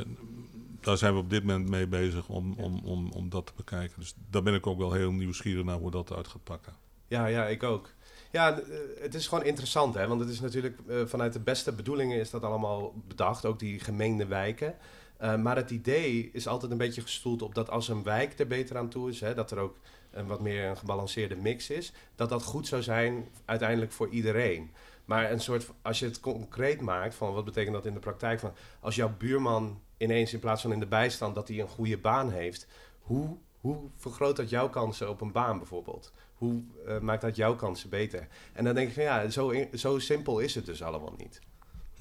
Speaker 5: daar zijn we op dit moment mee bezig om, om, om, om dat te bekijken. Dus daar ben ik ook wel heel nieuwsgierig naar hoe dat uit gaat pakken.
Speaker 4: Ja, ja, ik ook. Ja, het is gewoon interessant, hè? want het is natuurlijk vanuit de beste bedoelingen is dat allemaal bedacht, ook die gemeende wijken. Uh, maar het idee is altijd een beetje gestoeld op dat als een wijk er beter aan toe is, hè, dat er ook een wat meer een gebalanceerde mix is, dat dat goed zou zijn uiteindelijk voor iedereen. Maar een soort, als je het concreet maakt, van wat betekent dat in de praktijk, van als jouw buurman ineens in plaats van in de bijstand dat hij een goede baan heeft, hoe, hoe vergroot dat jouw kansen op een baan bijvoorbeeld? Hoe uh, maakt dat jouw kansen beter? En dan denk ik van ja, zo, zo simpel is het dus allemaal niet.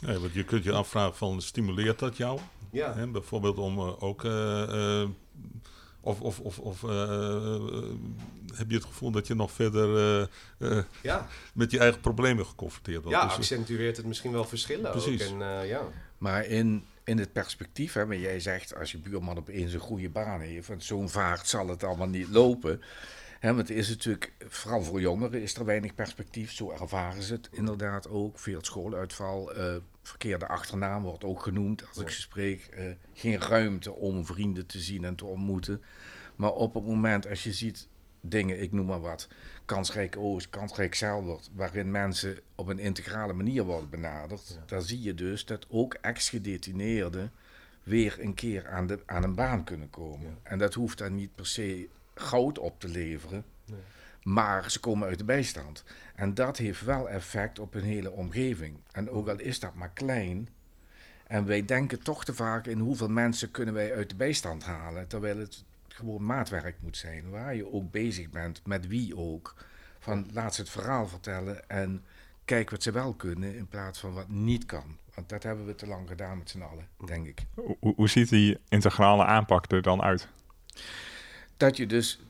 Speaker 5: Nee, want je kunt je afvragen van stimuleert dat jou?
Speaker 4: Ja.
Speaker 5: Hè, bijvoorbeeld om uh, ook. Uh, of of, of, of heb je het gevoel dat je nog verder
Speaker 4: ja.
Speaker 5: met je eigen problemen geconfronteerd wordt?
Speaker 4: Ja, dus, accentueert het misschien wel verschillen
Speaker 5: precies.
Speaker 4: ook. En, ja.
Speaker 3: Maar in, in het perspectief, hè, maar jij zegt als je buurman opeens een goede baan heeft, want zo'n vaart zal het allemaal niet lopen. Hè, want het is natuurlijk, vooral voor jongeren is er weinig perspectief, zo ervaren ze het inderdaad ook. Veel schooluitval, uh, verkeerde achternaam wordt ook genoemd als ik ze spreek. Uh, geen ruimte om vrienden te zien en te ontmoeten. Maar op het moment als je ziet dingen, ik noem maar wat, kansrijk Oost, kansrijk Zeilwoord, waarin mensen op een integrale manier worden benaderd, ja. dan zie je dus dat ook ex-gedetineerden weer een keer aan, de, aan een baan kunnen komen. En dat hoeft dan niet per se goud op te leveren, nee. maar ze komen uit de bijstand. En dat heeft wel effect op een hele omgeving. En ook al is dat maar klein, en wij denken toch te vaak in hoeveel mensen kunnen wij uit de bijstand halen, terwijl het gewoon maatwerk moet zijn. Waar je ook bezig bent, met wie ook. Van laat ze het verhaal vertellen en kijk wat ze wel kunnen in plaats van wat niet kan. Want dat hebben we te lang gedaan met z'n allen, denk ik.
Speaker 2: Hoe, hoe ziet die integrale aanpak er dan uit?
Speaker 3: Dat je dus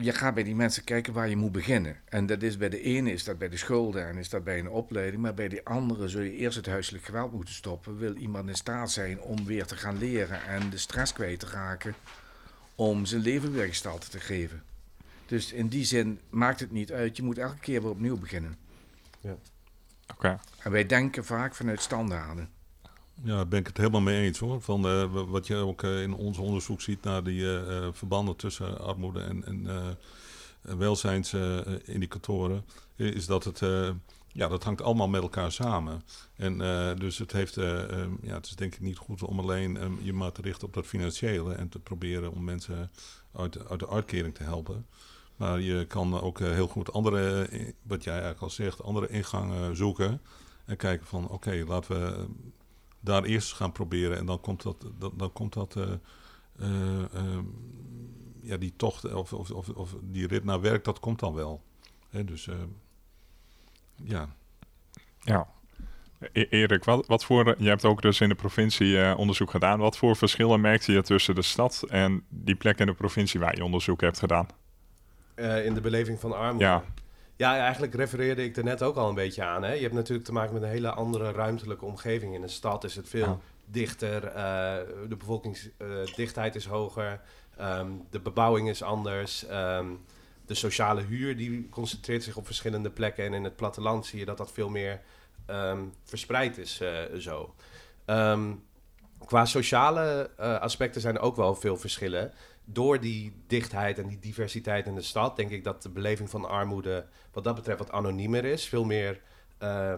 Speaker 3: je gaat bij die mensen kijken waar je moet beginnen. En dat is bij de ene is dat bij de school en is dat bij een opleiding. Maar bij die andere zul je eerst het huiselijk geweld moeten stoppen. Wil iemand in staat zijn om weer te gaan leren en de stress kwijt te raken om zijn leven weer gestalte te geven. Dus in die zin maakt het niet uit. Je moet elke keer weer opnieuw beginnen.
Speaker 2: Ja. Oké.
Speaker 3: En wij denken vaak vanuit standaarden.
Speaker 5: Ja, daar ben ik het helemaal mee eens hoor. Van uh, wat je ook uh, in ons onderzoek ziet naar die uh, verbanden tussen armoede en, en welzijnsindicatoren, is dat het, ja, dat hangt allemaal met elkaar samen. En dus het heeft, um, ja, het is denk ik niet goed om alleen um, je maar te richten op dat financiële en te proberen om mensen uit, uit de uitkering te helpen. Maar je kan ook heel goed andere, wat jij eigenlijk al zegt, andere ingangen zoeken. En kijken van oké, laten we daar eerst gaan proberen. En dan komt dat, dan, dan komt dat uh, uh, uh, ja, die tocht of, of, of, of, die rit naar werk, dat komt dan wel. Hè, dus ja.
Speaker 2: Ja. E Erik, wat, wat voor, je hebt ook dus in de provincie onderzoek gedaan. Wat voor verschillen merkte je tussen de stad en die plek in de provincie waar je onderzoek hebt gedaan?
Speaker 4: in de beleving van armoede?
Speaker 2: Ja.
Speaker 4: Ja, eigenlijk refereerde ik er net ook al een beetje aan. Hè? Je hebt natuurlijk te maken met een hele andere ruimtelijke omgeving. In een stad is het veel dichter, uh, de bevolkingsdichtheid uh, is hoger, um, de bebouwing is anders. Um, de sociale huur die concentreert zich op verschillende plekken. En in het platteland zie je dat dat veel meer um, verspreid is uh, zo. qua sociale aspecten zijn er ook wel veel verschillen door die dichtheid en die diversiteit in de stad, denk ik dat de beleving van armoede wat dat betreft wat anoniemer is. Veel meer uh,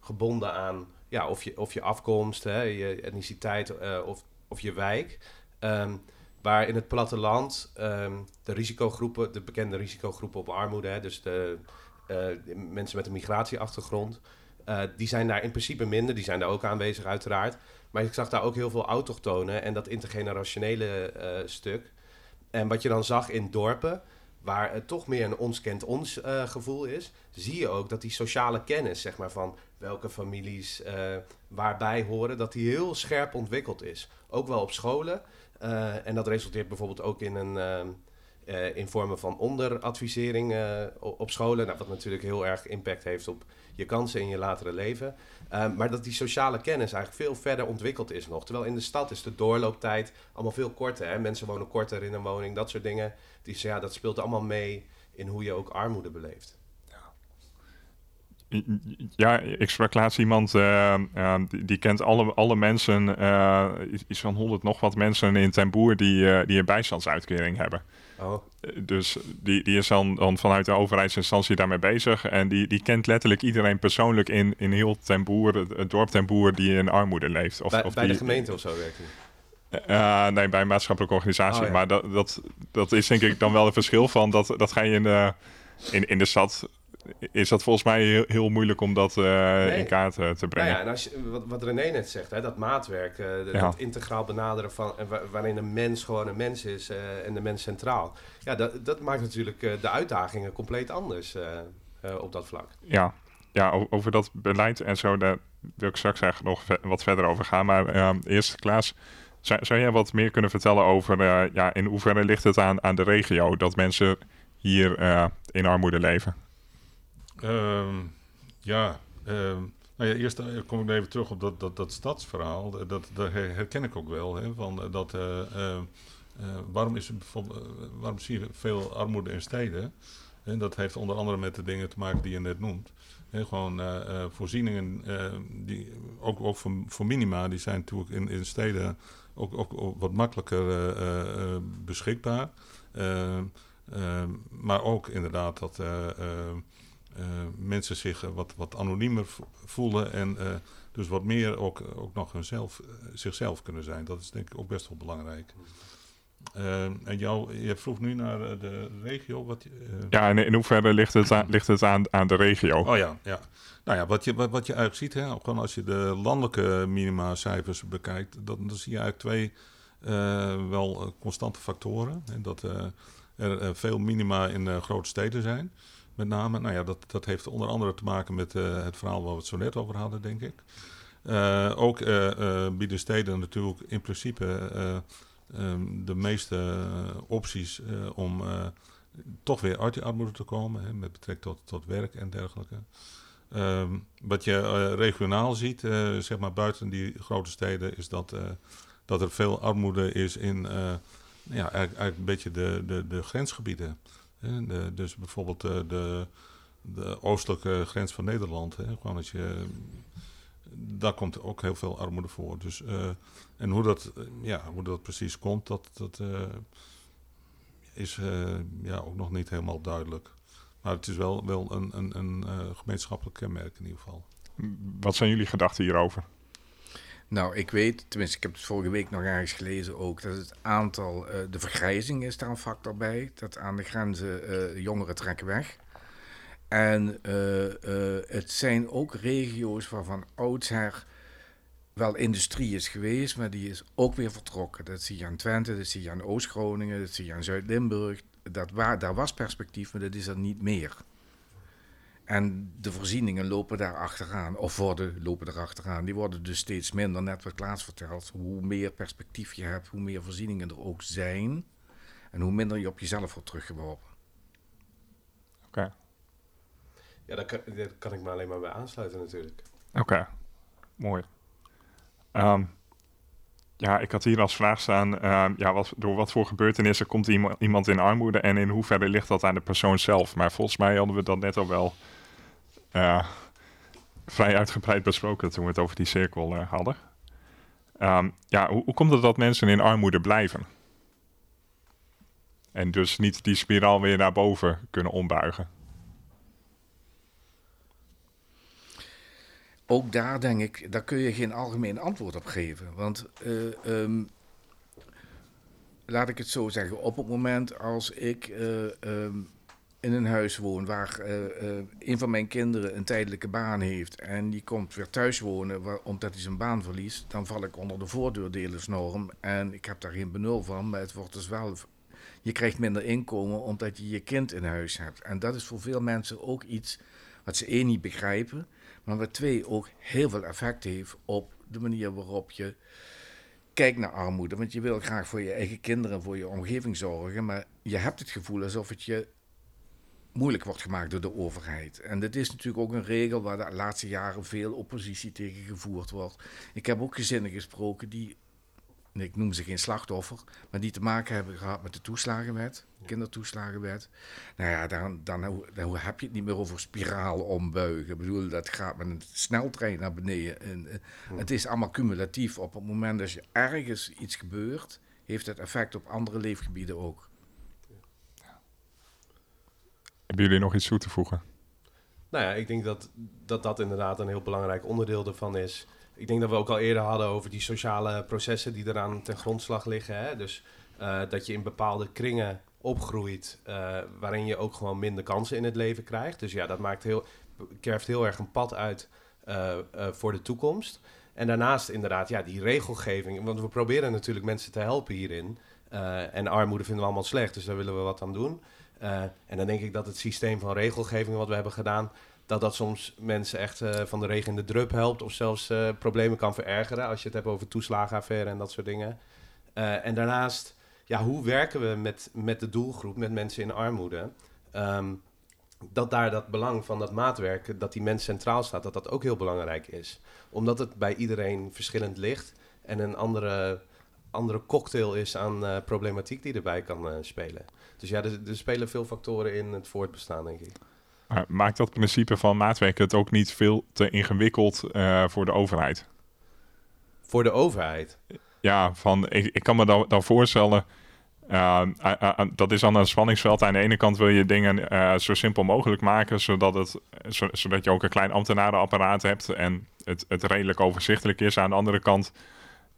Speaker 4: gebonden aan ja, of, je, of je afkomst, hè, je etniciteit uh, of, of je wijk. Um, waar in het platteland um, de risicogroepen, de bekende risicogroepen op armoede, hè, dus de, de, mensen met een migratieachtergrond, uh, die zijn daar in principe minder. Die zijn daar ook aanwezig, uiteraard. Maar ik zag daar ook heel veel autochtonen en dat intergenerationele stuk. En wat je dan zag in dorpen, waar het toch meer een ons kent ons uh, gevoel is, zie je ook dat die sociale kennis, zeg maar, van welke families uh, waarbij horen, dat die heel scherp ontwikkeld is. Ook wel op scholen. Uh, en dat resulteert bijvoorbeeld ook in een. in vormen van onderadvisering op scholen. Nou, wat natuurlijk heel erg impact heeft op je kansen in je latere leven. Um, maar dat die sociale kennis eigenlijk veel verder ontwikkeld is nog. Terwijl in de stad is de doorlooptijd allemaal veel korter. Hè? Mensen wonen korter in een woning, dat soort dingen. Die, ja, dat speelt allemaal mee in hoe je ook armoede beleeft.
Speaker 2: Ja, ik sprak laatst iemand uh, uh, die, die, kent alle, alle mensen, uh, iets van honderd nog wat mensen in Ten Boer die, die een bijstandsuitkering hebben. Oh. Dus die, die is dan, dan vanuit de overheidsinstantie daarmee bezig. En die, die kent letterlijk iedereen persoonlijk in, in heel Ten Boer, het, dorp Ten Boer, die in armoede leeft.
Speaker 4: Of, bij,
Speaker 2: of
Speaker 4: bij
Speaker 2: die,
Speaker 4: de gemeente of zo werkt hij?
Speaker 2: Uh, nee, bij een maatschappelijke organisatie. Oh, ja. Maar dat, dat, dat is denk ik dan wel een verschil van dat, dat ga je in de, in, in de stad is dat volgens mij heel, heel moeilijk om dat uh, nee. in kaart uh, te brengen.
Speaker 4: Nou ja, en als je, wat, wat René net zegt, hè, dat maatwerk, ja. dat integraal benaderen van waarin een mens gewoon een mens is en de mens centraal. Ja, dat, dat maakt natuurlijk de uitdagingen compleet anders op dat vlak.
Speaker 2: Ja. ja, over dat beleid en zo, daar wil ik straks eigenlijk nog wat verder over gaan. Maar eerst, Klaas, zou, zou jij wat meer kunnen vertellen over ja, in hoeverre ligt het aan, aan de regio dat mensen hier in armoede leven?
Speaker 5: Um, ja, um, Nou ja, eerst kom ik even terug op dat, dat, dat stadsverhaal. Dat, dat herken ik ook wel. Hè, van, dat, waarom, is er waarom zie je veel armoede in steden? En dat heeft onder andere met de dingen te maken die je net noemt. Gewoon voorzieningen, die, ook, ook voor, voor, minima, die zijn natuurlijk in, in steden ook, ook, wat makkelijker beschikbaar. maar ook inderdaad dat mensen zich wat, wat anoniemer voelen en dus wat meer ook, ook nog hunzelf, zichzelf kunnen zijn. Dat is denk ik ook best wel belangrijk. Uh, en jou, je vroeg nu naar eh, de regio. Wat, uh...
Speaker 2: Ja, en in hoeverre ligt het aan, ligt het aan, aan de regio?
Speaker 5: Oh ja, ja. Nou ja, wat je, wat, wat je eigenlijk ziet, hè, gewoon als je de landelijke minima-cijfers bekijkt, dan, dan zie je eigenlijk twee wel constante factoren. En dat er veel minima in grote steden zijn. Met name, nou ja, dat, dat heeft onder andere te maken met het verhaal waar we het zo net over hadden, denk ik. ook bieden steden natuurlijk in principe Ehm, de meeste eh, opties eh, om eh, toch weer uit die armoede te komen, hè, met betrekking tot, tot werk en dergelijke. Um, wat je regionaal ziet, zeg maar buiten die grote steden, is dat, dat er veel armoede is in ja, eigenlijk, een beetje de, de, de grensgebieden. Dus bijvoorbeeld de, de oostelijke grens van Nederland. Hè. Gewoon als je daar komt ook heel veel armoede voor. Dus, uh, en hoe dat, ja, hoe dat precies komt, dat, dat uh, is ja, ook nog niet helemaal duidelijk. Maar het is wel, wel een, een, een gemeenschappelijk kenmerk in ieder geval.
Speaker 2: Wat zijn jullie gedachten hierover?
Speaker 3: Nou, ik weet, tenminste, ik heb het vorige week nog ergens gelezen ook, dat het aantal, de vergrijzing is daar een factor bij. Dat aan de grenzen jongeren trekken weg. En uh, uh, het zijn ook regio's waarvan oudsher wel industrie is geweest, maar die is ook weer vertrokken. Dat zie je aan Twente, dat zie je aan Oost-Groningen, dat zie je aan Zuid-Limburg. Dat daar was perspectief, maar dat is er niet meer. En de voorzieningen lopen daar achteraan, of worden, lopen er achteraan. Die worden dus steeds minder, net wat Klaas vertelt. Hoe meer perspectief je hebt, hoe meer voorzieningen er ook zijn. En hoe minder je op jezelf wordt teruggeworpen.
Speaker 2: Oké.
Speaker 4: Ja, daar kan, daar kan ik me alleen maar bij aansluiten natuurlijk.
Speaker 2: Oké, mooi. Ehm, ja, ik had hier als vraag staan, ehm, ja, wat, door wat voor gebeurtenissen komt iemand, iemand in armoede en in hoeverre ligt dat aan de persoon zelf? Maar volgens mij hadden we dat net al wel vrij uitgebreid besproken toen we het over die cirkel uh, hadden. Um, ja, hoe, hoe komt het dat mensen in armoede blijven? En dus niet die spiraal weer naar boven kunnen ombuigen?
Speaker 3: ook daar denk ik, daar kun je geen algemeen antwoord op geven. Want uh, um, laat ik het zo zeggen, op het moment als ik uh, um, in een huis woon waar uh, een van mijn kinderen een tijdelijke baan heeft en die komt weer thuis wonen omdat hij zijn baan verliest, dan val ik onder de voordeurdelersnorm en ik heb daar geen benul van, maar het wordt dus wel je krijgt minder inkomen omdat je je kind in huis hebt. En dat is voor veel mensen ook iets wat ze één niet begrijpen. Maar wat twee ook heel veel effect heeft op de manier waarop je kijkt naar armoede. Want je wil graag voor je eigen kinderen, voor je omgeving zorgen. Maar je hebt het gevoel alsof het je moeilijk wordt gemaakt door de overheid. En dit is natuurlijk ook een regel waar de laatste jaren veel oppositie tegen gevoerd wordt. Ik heb ook gezinnen gesproken die ik noem ze geen slachtoffer, maar die te maken hebben gehad met de toeslagenwet, kindertoeslagenwet. Nou ja, dan, dan, dan, heb je het niet meer over spiraal ombuigen. Ik bedoel, dat gaat met een sneltrein naar beneden. En, eh, Het is allemaal cumulatief. Op het moment dat je ergens iets gebeurt, heeft het effect op andere leefgebieden ook.
Speaker 2: Hebben jullie nog iets toe te voegen?
Speaker 4: Nou ja, ik denk dat, dat dat inderdaad een heel belangrijk onderdeel ervan is ik denk dat we ook al eerder hadden over die sociale processen die eraan ten grondslag liggen. Hè? Dus uh, dat je in bepaalde kringen opgroeit uh, waarin je ook gewoon minder kansen in het leven krijgt. Dus ja, dat maakt heel, kerft heel erg een pad uit uh, voor de toekomst. En daarnaast inderdaad, ja, die regelgeving. Want we proberen natuurlijk mensen te helpen hierin. en armoede vinden we allemaal slecht, dus daar willen we wat aan doen. En dan denk ik dat het systeem van regelgeving wat we hebben gedaan dat dat soms mensen echt uh, van de regen in de drup helpt of zelfs uh, problemen kan verergeren als je het hebt over toeslagenaffaire en dat soort dingen. En daarnaast, ja, hoe werken we met, met de doelgroep, met mensen in armoede? Um, dat daar dat belang van dat maatwerk, dat die mens centraal staat, dat dat ook heel belangrijk is. Omdat het bij iedereen verschillend ligt en een andere, andere cocktail is aan uh, problematiek die erbij kan uh, spelen. Dus ja, er, er, spelen veel factoren in het voortbestaan, denk ik.
Speaker 2: Maar maakt dat principe van maatwerk het ook niet veel te ingewikkeld uh, voor de overheid?
Speaker 4: Voor de overheid?
Speaker 2: Ja, van, ik, ik kan me dan, dan voorstellen uh, dat is dan een spanningsveld. Aan de ene kant wil je dingen zo simpel mogelijk maken, zodat, het, zodat je ook een klein ambtenarenapparaat hebt en het, het redelijk overzichtelijk is. Aan de andere kant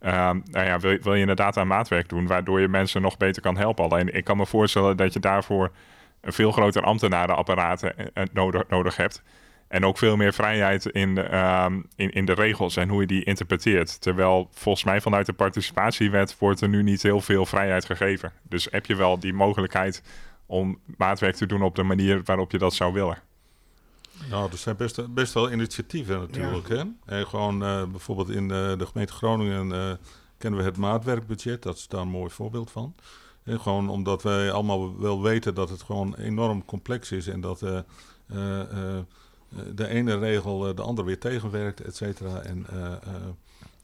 Speaker 2: uh, nou ja, wil, je inderdaad aan maatwerk doen, waardoor je mensen nog beter kan helpen. Alleen ik kan me voorstellen dat je daarvoor een veel groter ambtenarenapparaat nodig, nodig hebt. En ook veel meer vrijheid in uh, in, in de regels en hoe je die interpreteert. Terwijl volgens mij vanuit de participatiewet wordt er nu niet heel veel vrijheid gegeven. Dus heb je wel die mogelijkheid om maatwerk te doen op de manier waarop je dat zou willen.
Speaker 5: Nou, er zijn best, best wel initiatieven natuurlijk. Hè? En gewoon uh, bijvoorbeeld in de, de gemeente Groningen uh, kennen we het maatwerkbudget. Dat is daar een mooi voorbeeld van. En gewoon omdat wij allemaal wel weten dat het gewoon enorm complex is en dat... Eh, de ene regel eh, de andere weer tegenwerkt, et cetera. En eh,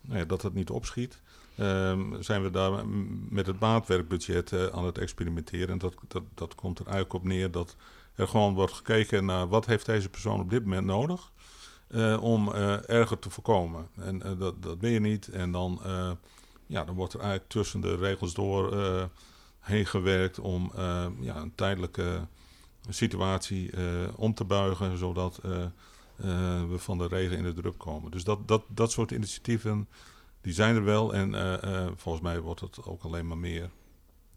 Speaker 5: nou ja, dat het niet opschiet. Um, zijn we daar met het maatwerkbudget uh, aan het experimenteren. En dat, dat, dat komt er eigenlijk op neer dat er gewoon wordt gekeken naar wat heeft deze persoon op dit moment nodig uh, om uh, erger te voorkomen. En dat, dat ben je niet. En dan, ja, dan wordt er eigenlijk tussen de regels door heen gewerkt om ja, een tijdelijke situatie om te buigen, zodat we van de regen in de druk komen. Dus dat, dat, dat soort initiatieven, die zijn er wel en volgens mij wordt het ook alleen maar meer.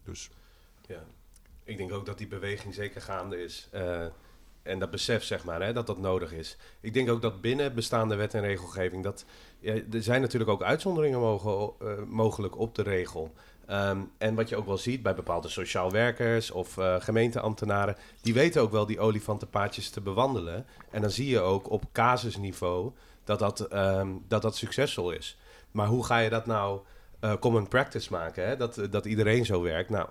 Speaker 5: Dus.
Speaker 4: Ja, ik denk ook dat die beweging zeker gaande is. en dat besef, zeg maar, hè, dat dat nodig is. Ik denk ook dat binnen bestaande wet en regelgeving, dat er zijn natuurlijk ook uitzonderingen mogen, mogelijk op de regel. Um, en wat je ook wel ziet bij bepaalde sociaal werkers of uh, gemeenteambtenaren, die weten ook wel die olifantenpaadjes te bewandelen. En dan zie je ook op casusniveau dat dat, um, dat, dat succesvol is. Maar hoe ga je dat nou common practice maken? Hè? Dat, dat iedereen zo werkt. Nou,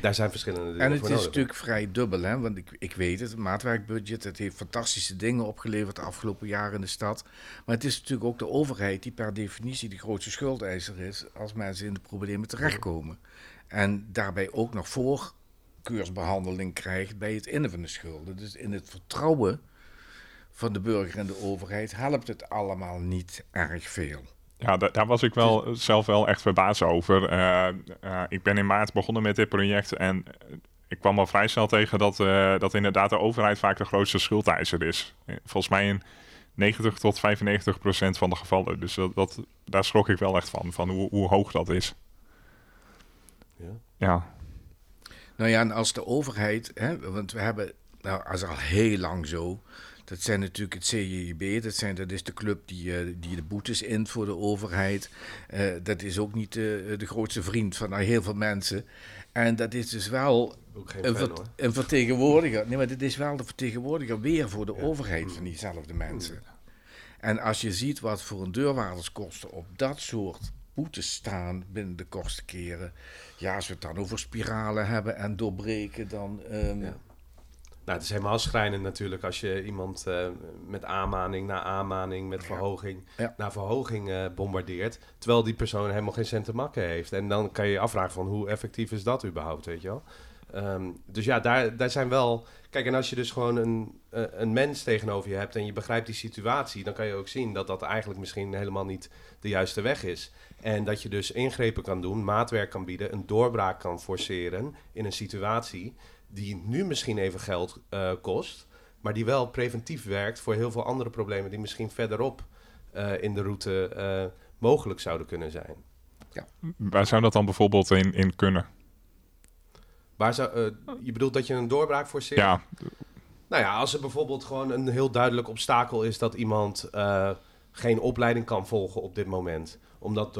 Speaker 4: daar zijn verschillende dingen
Speaker 3: En het is natuurlijk vrij dubbel, hè? want ik, ik weet het, het maatwerkbudget, het heeft fantastische dingen opgeleverd de afgelopen jaren in de stad. Maar het is natuurlijk ook de overheid die per definitie de grootste schuldeiser is als mensen in de problemen terechtkomen. En daarbij ook nog voorkeursbehandeling krijgt bij het innen van de schulden. Dus in het vertrouwen van de burger en de overheid helpt het allemaal niet erg veel.
Speaker 2: Ja, daar was ik wel zelf wel echt verbaasd over. Uh, uh, ik ben in maart begonnen met dit project en ik kwam al vrij snel tegen dat, uh, dat inderdaad de overheid vaak de grootste schuldeiser is. Volgens mij in 90 tot 95 procent van de gevallen. Dus dat, dat, daar schrok ik wel echt van, van hoe, hoe hoog dat is.
Speaker 4: Ja.
Speaker 2: ja.
Speaker 3: Nou ja, en als de overheid, hè, want we hebben, nou, als al heel lang zo, dat zijn natuurlijk het CJB, dat, zijn, dat is de club die, uh, die de boetes int voor de overheid. Uh, dat is ook niet de, de grootste vriend van heel veel mensen. En dat is dus wel een, ver, een, vertegenwoordiger. Nee, maar dit is wel de vertegenwoordiger weer voor de ja. overheid van diezelfde mensen. En als je ziet wat voor een deurwaarderskosten op dat soort boetes staan binnen de kostenkeren. Ja, als we het dan over spiralen hebben en doorbreken, dan. Um, ja.
Speaker 4: Nou, het is helemaal schrijnend natuurlijk als je iemand uh, met aanmaning na aanmaning, met verhoging ja. na verhoging uh, bombardeert. Terwijl die persoon helemaal geen cent te makken heeft. En dan kan je je afvragen van hoe effectief is dat überhaupt, weet je wel. Um, dus ja, daar, daar zijn wel... Kijk, en als je dus gewoon een, uh, een mens tegenover je hebt en je begrijpt die situatie... dan kan je ook zien dat dat eigenlijk misschien helemaal niet de juiste weg is. En dat je dus ingrepen kan doen, maatwerk kan bieden, een doorbraak kan forceren in een situatie die nu misschien even geld uh, kost, maar die wel preventief werkt voor heel veel andere problemen die misschien verderop uh, in de route uh, mogelijk zouden kunnen zijn.
Speaker 2: Ja. Waar zou dat dan bijvoorbeeld in, in kunnen?
Speaker 4: Waar zou, je bedoelt dat je een doorbraak forceert?
Speaker 2: Ja.
Speaker 4: Nou ja, als er bijvoorbeeld gewoon een heel duidelijk obstakel is dat iemand geen opleiding kan volgen op dit moment. Omdat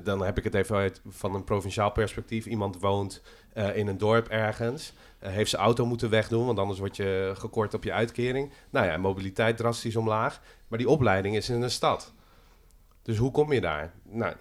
Speaker 4: dan heb ik het even uit van een provinciaal perspectief. Iemand woont uh, in een dorp ergens. Uh, heeft zijn auto moeten wegdoen, want anders word je gekort op je uitkering. Nou ja, mobiliteit drastisch omlaag. Maar die opleiding is in een stad. Dus hoe kom je daar? Nou,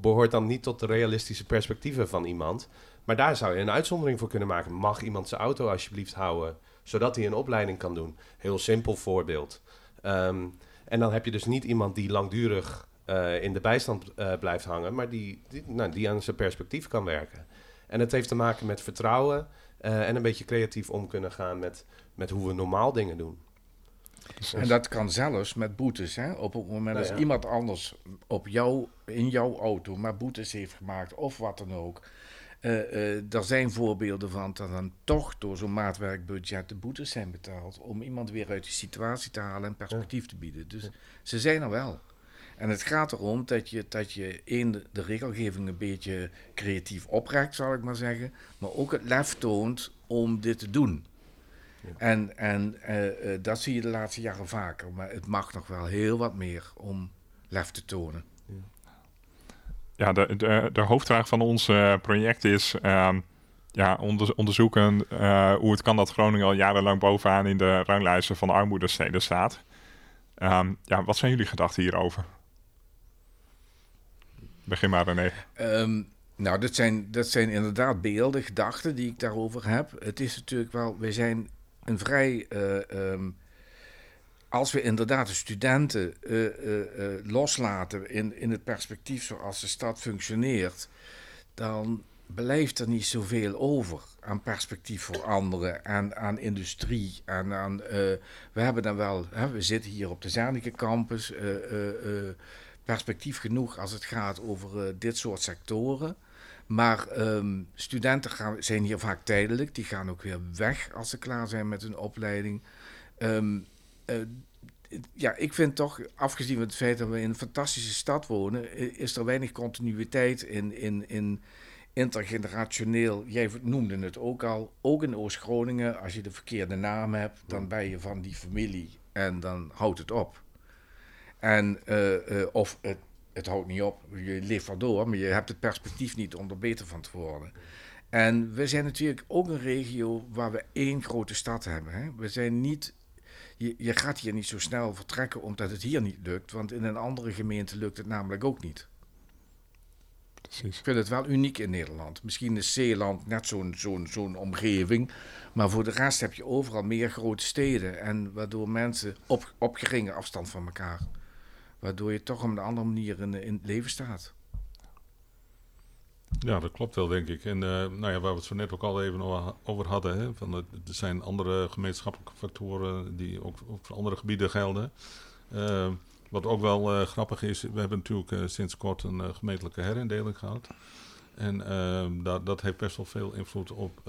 Speaker 4: behoort dan niet tot de realistische perspectieven van iemand. Maar daar zou je een uitzondering voor kunnen maken. Mag iemand zijn auto alsjeblieft houden zodat hij een opleiding kan doen. Heel simpel voorbeeld. Ehm, en dan heb je dus niet iemand die langdurig eh, in de bijstand eh, blijft hangen, maar die, nou, die aan zijn perspectief kan werken. En het heeft te maken met vertrouwen en een beetje creatief om kunnen gaan met, met hoe we normaal dingen doen.
Speaker 3: En dat kan zelfs met boetes. Hè? Op het moment
Speaker 4: Nou
Speaker 3: dat
Speaker 4: ja.
Speaker 3: iemand anders op jou, in jouw auto maar boetes heeft gemaakt of wat dan ook. Eh, eh, er zijn voorbeelden van dat dan toch door zo'n maatwerkbudget de boetes zijn betaald. Om iemand weer uit die situatie te halen en perspectief te bieden. Dus ze zijn er wel. En het gaat erom dat je, dat je één, de- de regelgeving een beetje creatief oprekt, zal ik maar zeggen. Maar ook het lef toont om dit te doen. En, en eh, eh, dat zie je de laatste jaren vaker. Maar het mag nog wel heel wat meer om lef te tonen.
Speaker 2: Ja, de, de, de hoofdvraag van ons eh, project is ehm, ja, onder- onderzoeken hoe het kan dat Groningen al jarenlang bovenaan in de ranglijsten van armoedesteden staat. Ehm, ja, wat zijn jullie gedachten hierover? Begin maar René.
Speaker 3: Ehm, nou, dat zijn, dat zijn inderdaad beelden, gedachten die ik daarover heb. Het is natuurlijk wel, wij zijn een vrij. eh, ehm, als we inderdaad de studenten eh, eh, loslaten in, in het perspectief zoals de stad functioneert, dan blijft er niet zoveel over aan perspectief voor anderen, aan, aan industrie. Aan, eh, we hebben dan wel, hè, we zitten hier op de Zanika campus, perspectief genoeg als het gaat over eh, dit soort sectoren. Maar ehm, studenten gaan, zijn hier vaak tijdelijk, die gaan ook weer weg als ze klaar zijn met hun opleiding. Ehm, eh, ja, ik vind toch, afgezien van het feit dat we in een fantastische stad wonen, is er weinig continuïteit in, in, in intergenerationeel. Jij noemde het ook al, ook in Oost-Groningen, als je de verkeerde naam hebt, dan ben je van die familie en dan houdt het op. En, eh, eh, of het, het houdt niet op, je leeft wel door, maar je hebt het perspectief niet om er beter van te worden. En we zijn natuurlijk ook een regio waar we één grote stad hebben. Hè? We zijn niet je, je gaat hier niet zo snel vertrekken omdat het hier niet lukt. Want in een andere gemeente lukt het namelijk ook niet.
Speaker 2: Precies.
Speaker 3: Ik vind het wel uniek in Nederland. Misschien is Zeeland net zo'n zo'n zo'n omgeving. Maar voor de rest heb je overal meer grote steden. En waardoor mensen op, op geringe afstand van elkaar. Waardoor je toch op een andere manier in, in het leven staat.
Speaker 5: Ja, dat klopt wel, denk ik. En eh, nou ja, waar we het zo net ook al even over hadden, hè, van er zijn andere gemeenschappelijke factoren die ook, voor andere gebieden gelden. Eh, wat ook wel eh, grappig is, we hebben natuurlijk eh, sinds kort een gemeentelijke herindeling gehad. En eh, dat, dat heeft best wel veel invloed op,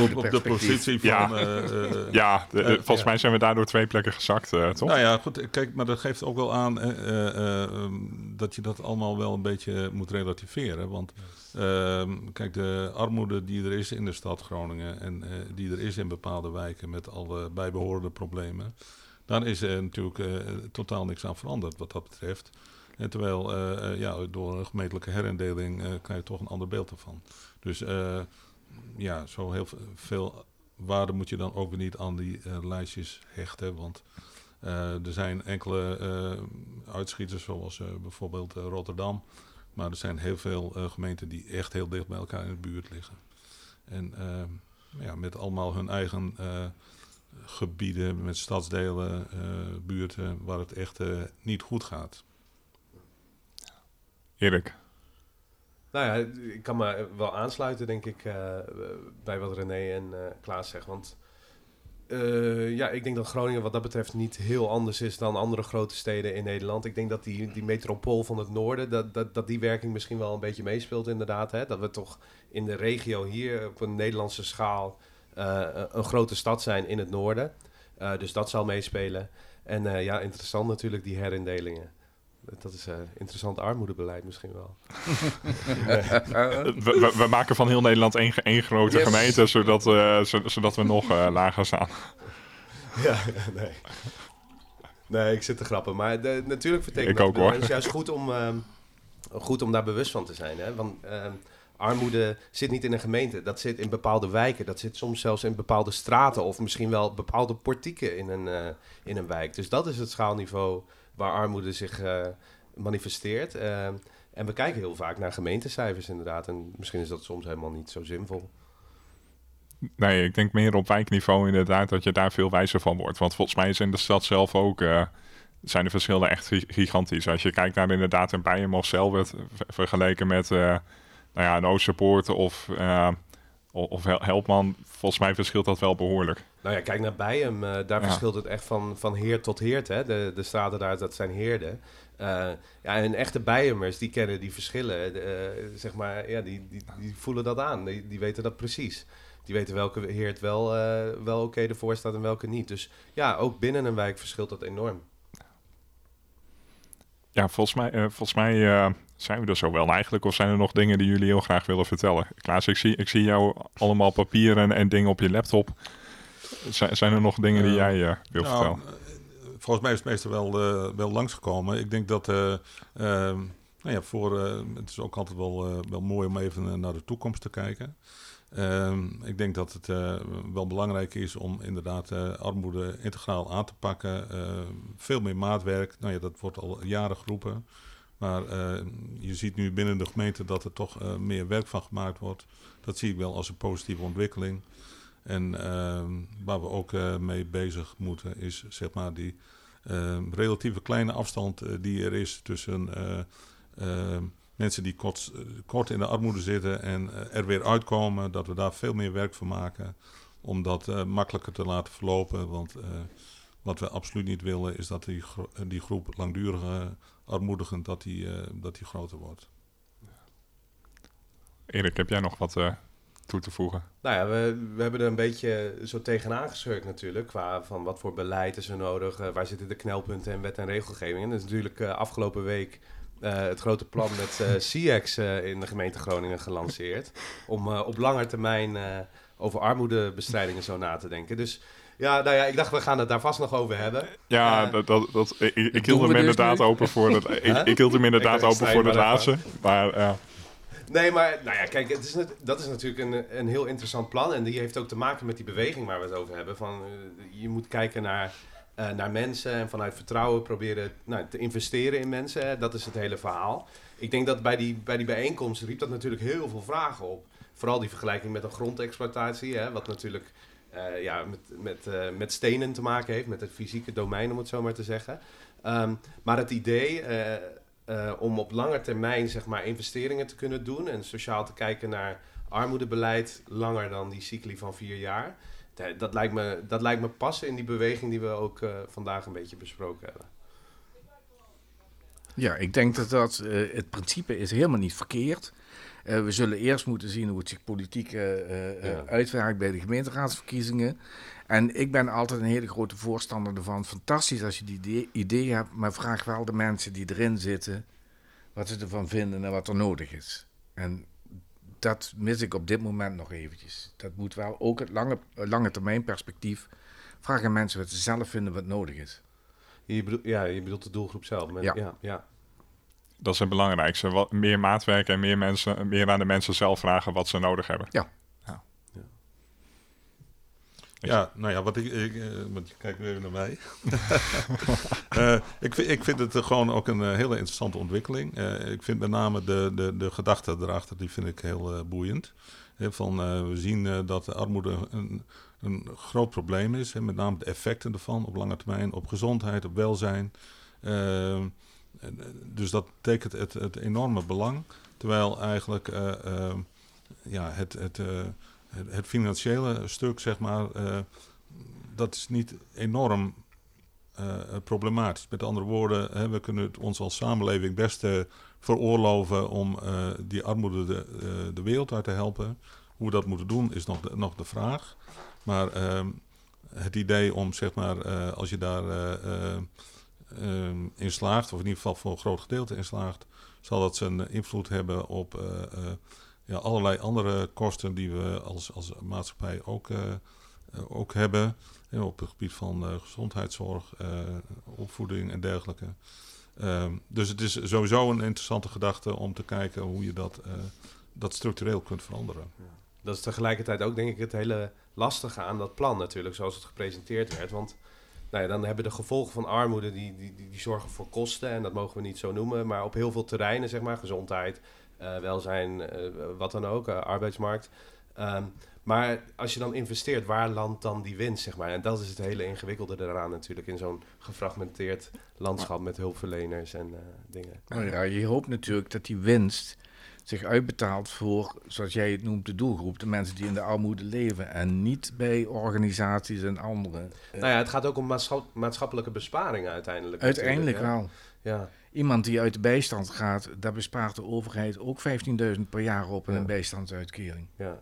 Speaker 5: op, op de positie van...
Speaker 2: Ja.
Speaker 5: eh, eh, [laughs]
Speaker 2: Ja, de-
Speaker 5: Eh,
Speaker 2: volgens
Speaker 5: ja.
Speaker 2: mij zijn we daardoor twee plekken gezakt, eh, toch?
Speaker 5: Nou ja, goed. Kijk, maar dat geeft ook wel aan eh, eh, eh, ehm, dat je dat allemaal wel een beetje moet relativeren. Want ehm, kijk, de armoede die er is in de stad Groningen en eh, die er is in bepaalde wijken met alle bijbehorende problemen, daar is er natuurlijk eh, totaal niks aan veranderd wat dat betreft. En terwijl ja, door een gemeentelijke herindeling eh, krijg je toch een ander beeld ervan. Dus eh, ja, zo heel veel waarde moet je dan ook weer niet aan die eh, lijstjes hechten. Want eh, er zijn enkele eh, uitschieters, zoals bijvoorbeeld Rotterdam. Maar er zijn heel veel gemeenten die echt heel dicht bij elkaar in de buurt liggen. En ja, met allemaal hun eigen gebieden, met stadsdelen, buurten, waar het echt niet goed gaat.
Speaker 2: Erik.
Speaker 4: Nou ja, ik kan me wel aansluiten, denk ik, eh, bij wat René en eh, Klaas zeggen. Want eh, ja, ik denk dat Groningen wat dat betreft niet heel anders is dan andere grote steden in Nederland. Ik denk dat die, die metropool van het noorden, dat, dat, dat die werking misschien wel een beetje meespeelt inderdaad. Hè? Dat we toch in de regio hier op een Nederlandse schaal een grote stad zijn in het noorden. Dus dat zal meespelen. En ja, interessant natuurlijk die herindelingen. Dat is eh, interessant armoedebeleid misschien wel. [laughs]
Speaker 2: We, we, we maken van heel Nederland één, één grote
Speaker 4: Yes.
Speaker 2: gemeente, zodat, eh, zo- zodat we nog eh, lager staan. [laughs]
Speaker 4: Ja, nee. Nee, ik zit te grappen. Maar de, natuurlijk betekent
Speaker 2: Ik ook, hoor.
Speaker 4: Het is juist goed om, ehm, goed om daar bewust van te zijn. Hè? Want ehm, armoede zit niet in een gemeente. Dat zit in bepaalde wijken. Dat zit soms zelfs in bepaalde straten. Of misschien wel bepaalde portieken in een, eh, in een wijk. Dus dat is het schaalniveau waar armoede zich eh, manifesteert. Ehm, en we kijken heel vaak naar gemeentecijfers inderdaad. En misschien is dat soms helemaal niet zo zinvol.
Speaker 2: Nee, ik denk meer op wijkniveau inderdaad dat je daar veel wijzer van wordt. Want volgens mij is in de stad zelf ook... Uh, zijn de verschillen echt gigantisch. Als je kijkt naar inderdaad een Bijen of Selwert... vergeleken met uh, nou ja, een Oosterpoort of, of Helpman... volgens mij verschilt dat wel behoorlijk.
Speaker 4: Nou ja, kijk naar Bijem. daar verschilt het echt van, van heer tot heert. Hè? De, de straten daar, dat zijn heerden. ja, en echte Bijemers, die kennen die verschillen. zeg maar, ja, die, die, die voelen dat aan. Die, die weten dat precies die weten welke heert wel, uh, wel oké okay ervoor staat en welke niet. Dus ja, ook binnen een wijk verschilt dat enorm.
Speaker 2: Ja, volgens mij, volgens mij zijn we er zo wel eigenlijk. Of zijn er nog dingen die jullie heel graag willen vertellen? Klaas, ik zie, ik zie jou allemaal papieren en dingen op je laptop. Z zijn er nog dingen die jij uh, wilt nou, vertellen?
Speaker 5: Volgens mij is het meestal wel, wel langsgekomen. Ik denk dat... nou ja, voor, het is ook altijd wel, wel mooi om even naar de toekomst te kijken. Ehm, ik denk dat het uh, wel belangrijk is om inderdaad uh, armoede integraal aan te pakken. Uh, veel meer maatwerk. Nou ja, dat wordt al jaren geroepen. Maar je ziet nu binnen de gemeente dat er toch meer werk van gemaakt wordt. Dat zie ik wel als een positieve ontwikkeling. En ehm, waar we ook mee bezig moeten is zeg maar die ehm, relatieve kleine afstand die er is tussen mensen die kort, kort in de armoede zitten en eh, er weer uitkomen, dat we daar veel meer werk van maken om dat makkelijker te laten verlopen. Want wat we absoluut niet willen is dat die, die groep langdurige armoedigen dat die, dat die groter wordt.
Speaker 2: Erik, heb jij nog wat toe te voegen?
Speaker 4: Nou ja, we, we hebben er een beetje zo tegenaan geschurkt natuurlijk. Qua van wat voor beleid is er nodig, waar zitten de knelpunten en wet en regelgeving. En dat is natuurlijk afgelopen week uh, het grote plan met uh, CX uh, in de gemeente Groningen gelanceerd. Om op lange termijn over armoedebestrijding en zo na te denken. Dus ja, nou ja, ik dacht, we gaan het daar vast nog over hebben.
Speaker 2: Ja, dat, dat, dat, ik, ik hield hem dus inderdaad open voor het, [laughs] ik, ik hield hem inderdaad open voor het laatste. Maar ja.
Speaker 4: Nee, maar nou ja, kijk, het is net, dat is natuurlijk een, een heel interessant plan. En die heeft ook te maken met die beweging waar we het over hebben. Van, je moet kijken naar uh, naar mensen en vanuit vertrouwen proberen nou, te investeren in mensen. Dat is het hele verhaal. Ik denk dat bij die, bij die bijeenkomst riep dat natuurlijk heel veel vragen op. Vooral die vergelijking met een grondexploitatie, hè, wat natuurlijk uh, ja, met, met, uh, met stenen te maken heeft, met het fysieke domein om het zo maar te zeggen. Um, maar het idee om op lange termijn zeg maar, investeringen te kunnen doen en sociaal te kijken naar armoedebeleid langer dan die cycli van vier jaar dat, lijkt me, dat lijkt me passen in die beweging die we ook vandaag een beetje besproken hebben.
Speaker 3: Ja, ik denk dat, dat uh, het principe is helemaal niet verkeerd. Uh, we zullen eerst moeten zien hoe het zich politiek ja. uitwerkt bij de gemeenteraadsverkiezingen. En ik ben altijd een hele grote voorstander ervan. Fantastisch als je die idee hebt, maar vraag wel de mensen die erin zitten wat ze ervan vinden en wat er nodig is. En dat mis ik op dit moment nog eventjes. Dat moet wel ook het lange, lange termijn perspectief. Vragen mensen wat ze zelf vinden wat nodig is.
Speaker 4: Je bedoelt, ja, je bedoelt de doelgroep zelf. ja. ja. Ja,
Speaker 2: Dat is het belangrijkste. Wat, meer maatwerk en meer, mensen, meer aan de mensen zelf vragen wat ze nodig hebben.
Speaker 3: Ja.
Speaker 5: Ja, nou ja, wat ik, ik uh, want je kijkt nu even naar mij. uh, [laughs] ik, ik vind het gewoon ook een uh, hele interessante ontwikkeling. ik vind met name de, de, de gedachte erachter, die vind ik heel boeiend. van, we zien dat de armoede een, een groot probleem is. met name de effecten ervan op lange termijn, op gezondheid, op welzijn. dus dat betekent het, het enorme belang. Terwijl eigenlijk ja, het... het het, financiële stuk, zeg maar, dat is niet enorm problematisch. Met andere woorden, hè, we kunnen het ons als samenleving best veroorloven om die armoede de, de, wereld uit te helpen. Hoe we dat moeten doen is nog de, nog de vraag. Maar ehm, het idee om, zeg maar, als je daar in slaagt, of in ieder geval voor een groot gedeelte in slaagt, zal dat zijn invloed hebben op ja, allerlei andere kosten die we als, als maatschappij ook, ook hebben. op het gebied van gezondheidszorg, opvoeding en dergelijke. Ehm, dus het is sowieso een interessante gedachte om te kijken hoe je dat, dat structureel kunt veranderen. Ja.
Speaker 4: Dat is tegelijkertijd ook denk ik het hele lastige aan dat plan natuurlijk, zoals het gepresenteerd werd. Want nou ja, dan hebben de gevolgen van armoede, die, die, die, zorgen voor kosten, en dat mogen we niet zo noemen, maar op heel veel terreinen, zeg maar, gezondheid, uh, welzijn, uh, wat dan ook, uh, arbeidsmarkt. Ehm, maar als je dan investeert, waar landt dan die winst, zeg maar? En dat is het hele ingewikkelde eraan natuurlijk, in zo'n gefragmenteerd landschap met hulpverleners en eh, dingen.
Speaker 3: Nou ja, je hoopt natuurlijk dat die winst zich uitbetaalt voor, zoals jij het noemt, de doelgroep. De mensen die in de armoede leven en niet bij organisaties en anderen.
Speaker 4: Nou ja, het gaat ook om maatschap- maatschappelijke besparingen uiteindelijk.
Speaker 3: Uiteindelijk wel.
Speaker 4: Ja,
Speaker 3: Iemand die uit de bijstand gaat, daar bespaart de overheid ook 15.000 per jaar op in
Speaker 4: Ja.
Speaker 3: een bijstandsuitkering.
Speaker 4: ja.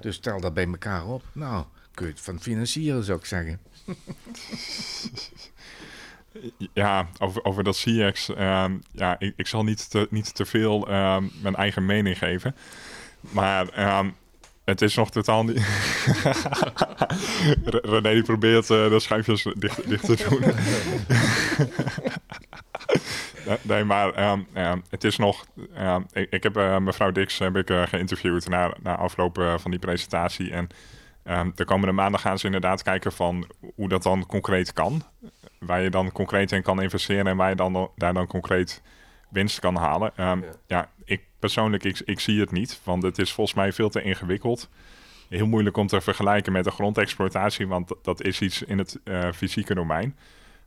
Speaker 3: Dus stel dat bij elkaar op. Nou, kun je het van financieren, zou ik zeggen. [laughs]
Speaker 2: Ja, over, over dat CX. ehm, ja, ik, zal niet te, niet te veel ehm, mijn eigen mening geven. Maar ehm, het is nog totaal niet. [laughs] Re- René die probeert eh, de schuifjes dicht, dicht te doen. [laughs] Nee, maar het is nog. ik, heb eh, mevrouw Dix heb ik, eh, geïnterviewd na, na afloop van die presentatie. En de komende maanden gaan ze inderdaad kijken van hoe dat dan concreet kan. Waar je dan concreet in kan investeren en waar je dan, daar dan concreet winst kan halen. Ehm,
Speaker 4: Ja.
Speaker 2: ja. ik persoonlijk, ik, ik zie het niet, want het is volgens mij veel te ingewikkeld. Heel moeilijk om te vergelijken met de grondexploitatie, want dat- dat is iets in het eh, fysieke domein.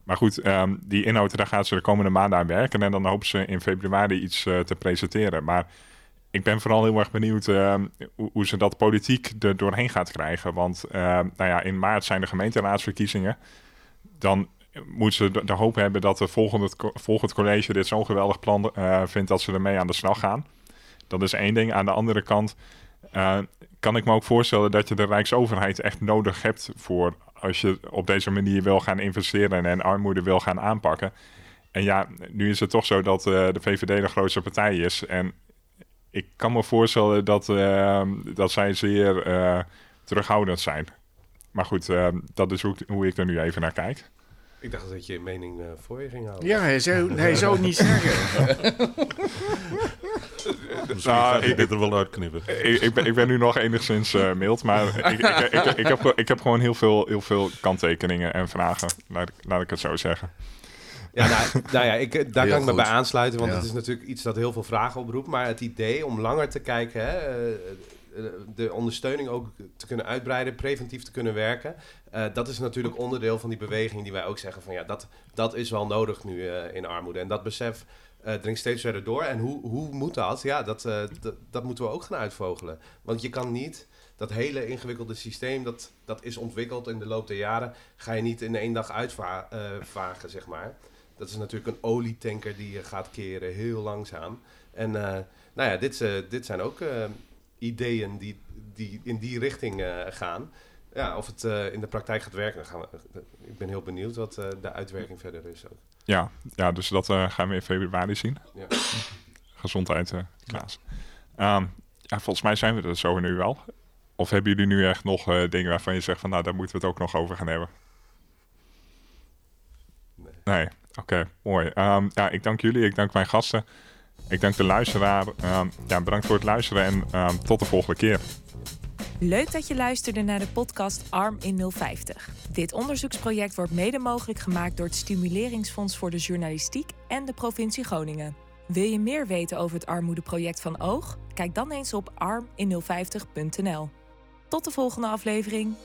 Speaker 2: Maar goed, ehm, die inhoud, daar gaat ze de komende maanden aan werken. En dan hopen ze in februari iets eh, te presenteren. Maar ik ben vooral heel erg benieuwd ehm, hoe, hoe ze dat politiek er doorheen gaat krijgen. Want nou ja, in maart zijn de gemeenteraadsverkiezingen. Dan moeten ze de, hoop hebben dat de volgende, volgend college dit zo'n geweldig plan eh, vindt dat ze ermee aan de slag gaan. Dat is één ding. Aan de andere kant eh, kan ik me ook voorstellen dat je de Rijksoverheid echt nodig hebt voor als je op deze manier wil gaan investeren en armoede wil gaan aanpakken. En ja, nu is het toch zo dat eh, de VVD de grootste partij is. En ik kan me voorstellen dat, eh, dat zij zeer terughoudend zijn. Maar goed, eh, dat is hoe, hoe ik er nu even naar kijk.
Speaker 4: Ik dacht dat je je mening eh, voor je ging houden.
Speaker 3: Ja, hij zou, hij zou het niet zeggen. [laughs]
Speaker 5: Misschien
Speaker 2: Nou,
Speaker 5: ik dit er wel uitknippen.
Speaker 2: ik, ik, ben, ik ben nu nog enigszins eh, mild, maar ik, ik, ik, ik, heb, ik heb gewoon heel veel, heel veel kanttekeningen en vragen, laat ik, laat ik het zo zeggen.
Speaker 4: Ja, nou, nou ja, ik, eh, daar
Speaker 3: Heel
Speaker 4: kan ik me
Speaker 3: goed.
Speaker 4: bij aansluiten, want
Speaker 3: Ja.
Speaker 4: het is natuurlijk iets dat heel veel vragen oproept. Maar het idee om langer te kijken, hè, de ondersteuning ook te kunnen uitbreiden, preventief te kunnen werken, eh, dat is natuurlijk onderdeel van die beweging die wij ook zeggen van ja, dat, dat is wel nodig nu eh, in armoede. En dat besef eh, dringt steeds verder door. En hoe, hoe moet dat? Ja, dat, eh, dat, dat moeten we ook gaan uitvogelen. Want je kan niet dat hele ingewikkelde systeem, dat, dat is ontwikkeld in de loop der jaren, ga je niet in één dag uitvagen, zeg maar. Dat is natuurlijk een olietanker die je gaat keren, heel langzaam. En eh, nou ja, dit, eh, dit zijn ook eh, ideeën die, die in die richting eh, gaan. Ja, of het eh, in de praktijk gaat werken, dan gaan we, ik ben heel benieuwd wat eh, de uitwerking verder is ook.
Speaker 2: Ja, ja dus dat eh, gaan we in februari zien.
Speaker 4: Ja.
Speaker 2: Gezondheid, eh Klaas. Ehm, ja, volgens mij zijn we er zo nu wel. Of hebben jullie nu echt nog eh, dingen waarvan je zegt van nou, daar moeten we het ook nog over gaan hebben?
Speaker 4: Nee.
Speaker 2: Nee, oké, mooi. Ehm, ja, ik dank jullie, ik dank mijn gasten. Ik dank de luisteraar. Ehm, ja, bedankt voor het luisteren en ehm, tot de volgende keer.
Speaker 1: Leuk dat je luisterde naar de podcast Arm in 050. Dit onderzoeksproject wordt mede mogelijk gemaakt door het Stimuleringsfonds voor de Journalistiek en de provincie Groningen. Wil je meer weten over het armoedeproject van Oog? Kijk dan eens op armin050.nl. Tot de volgende aflevering.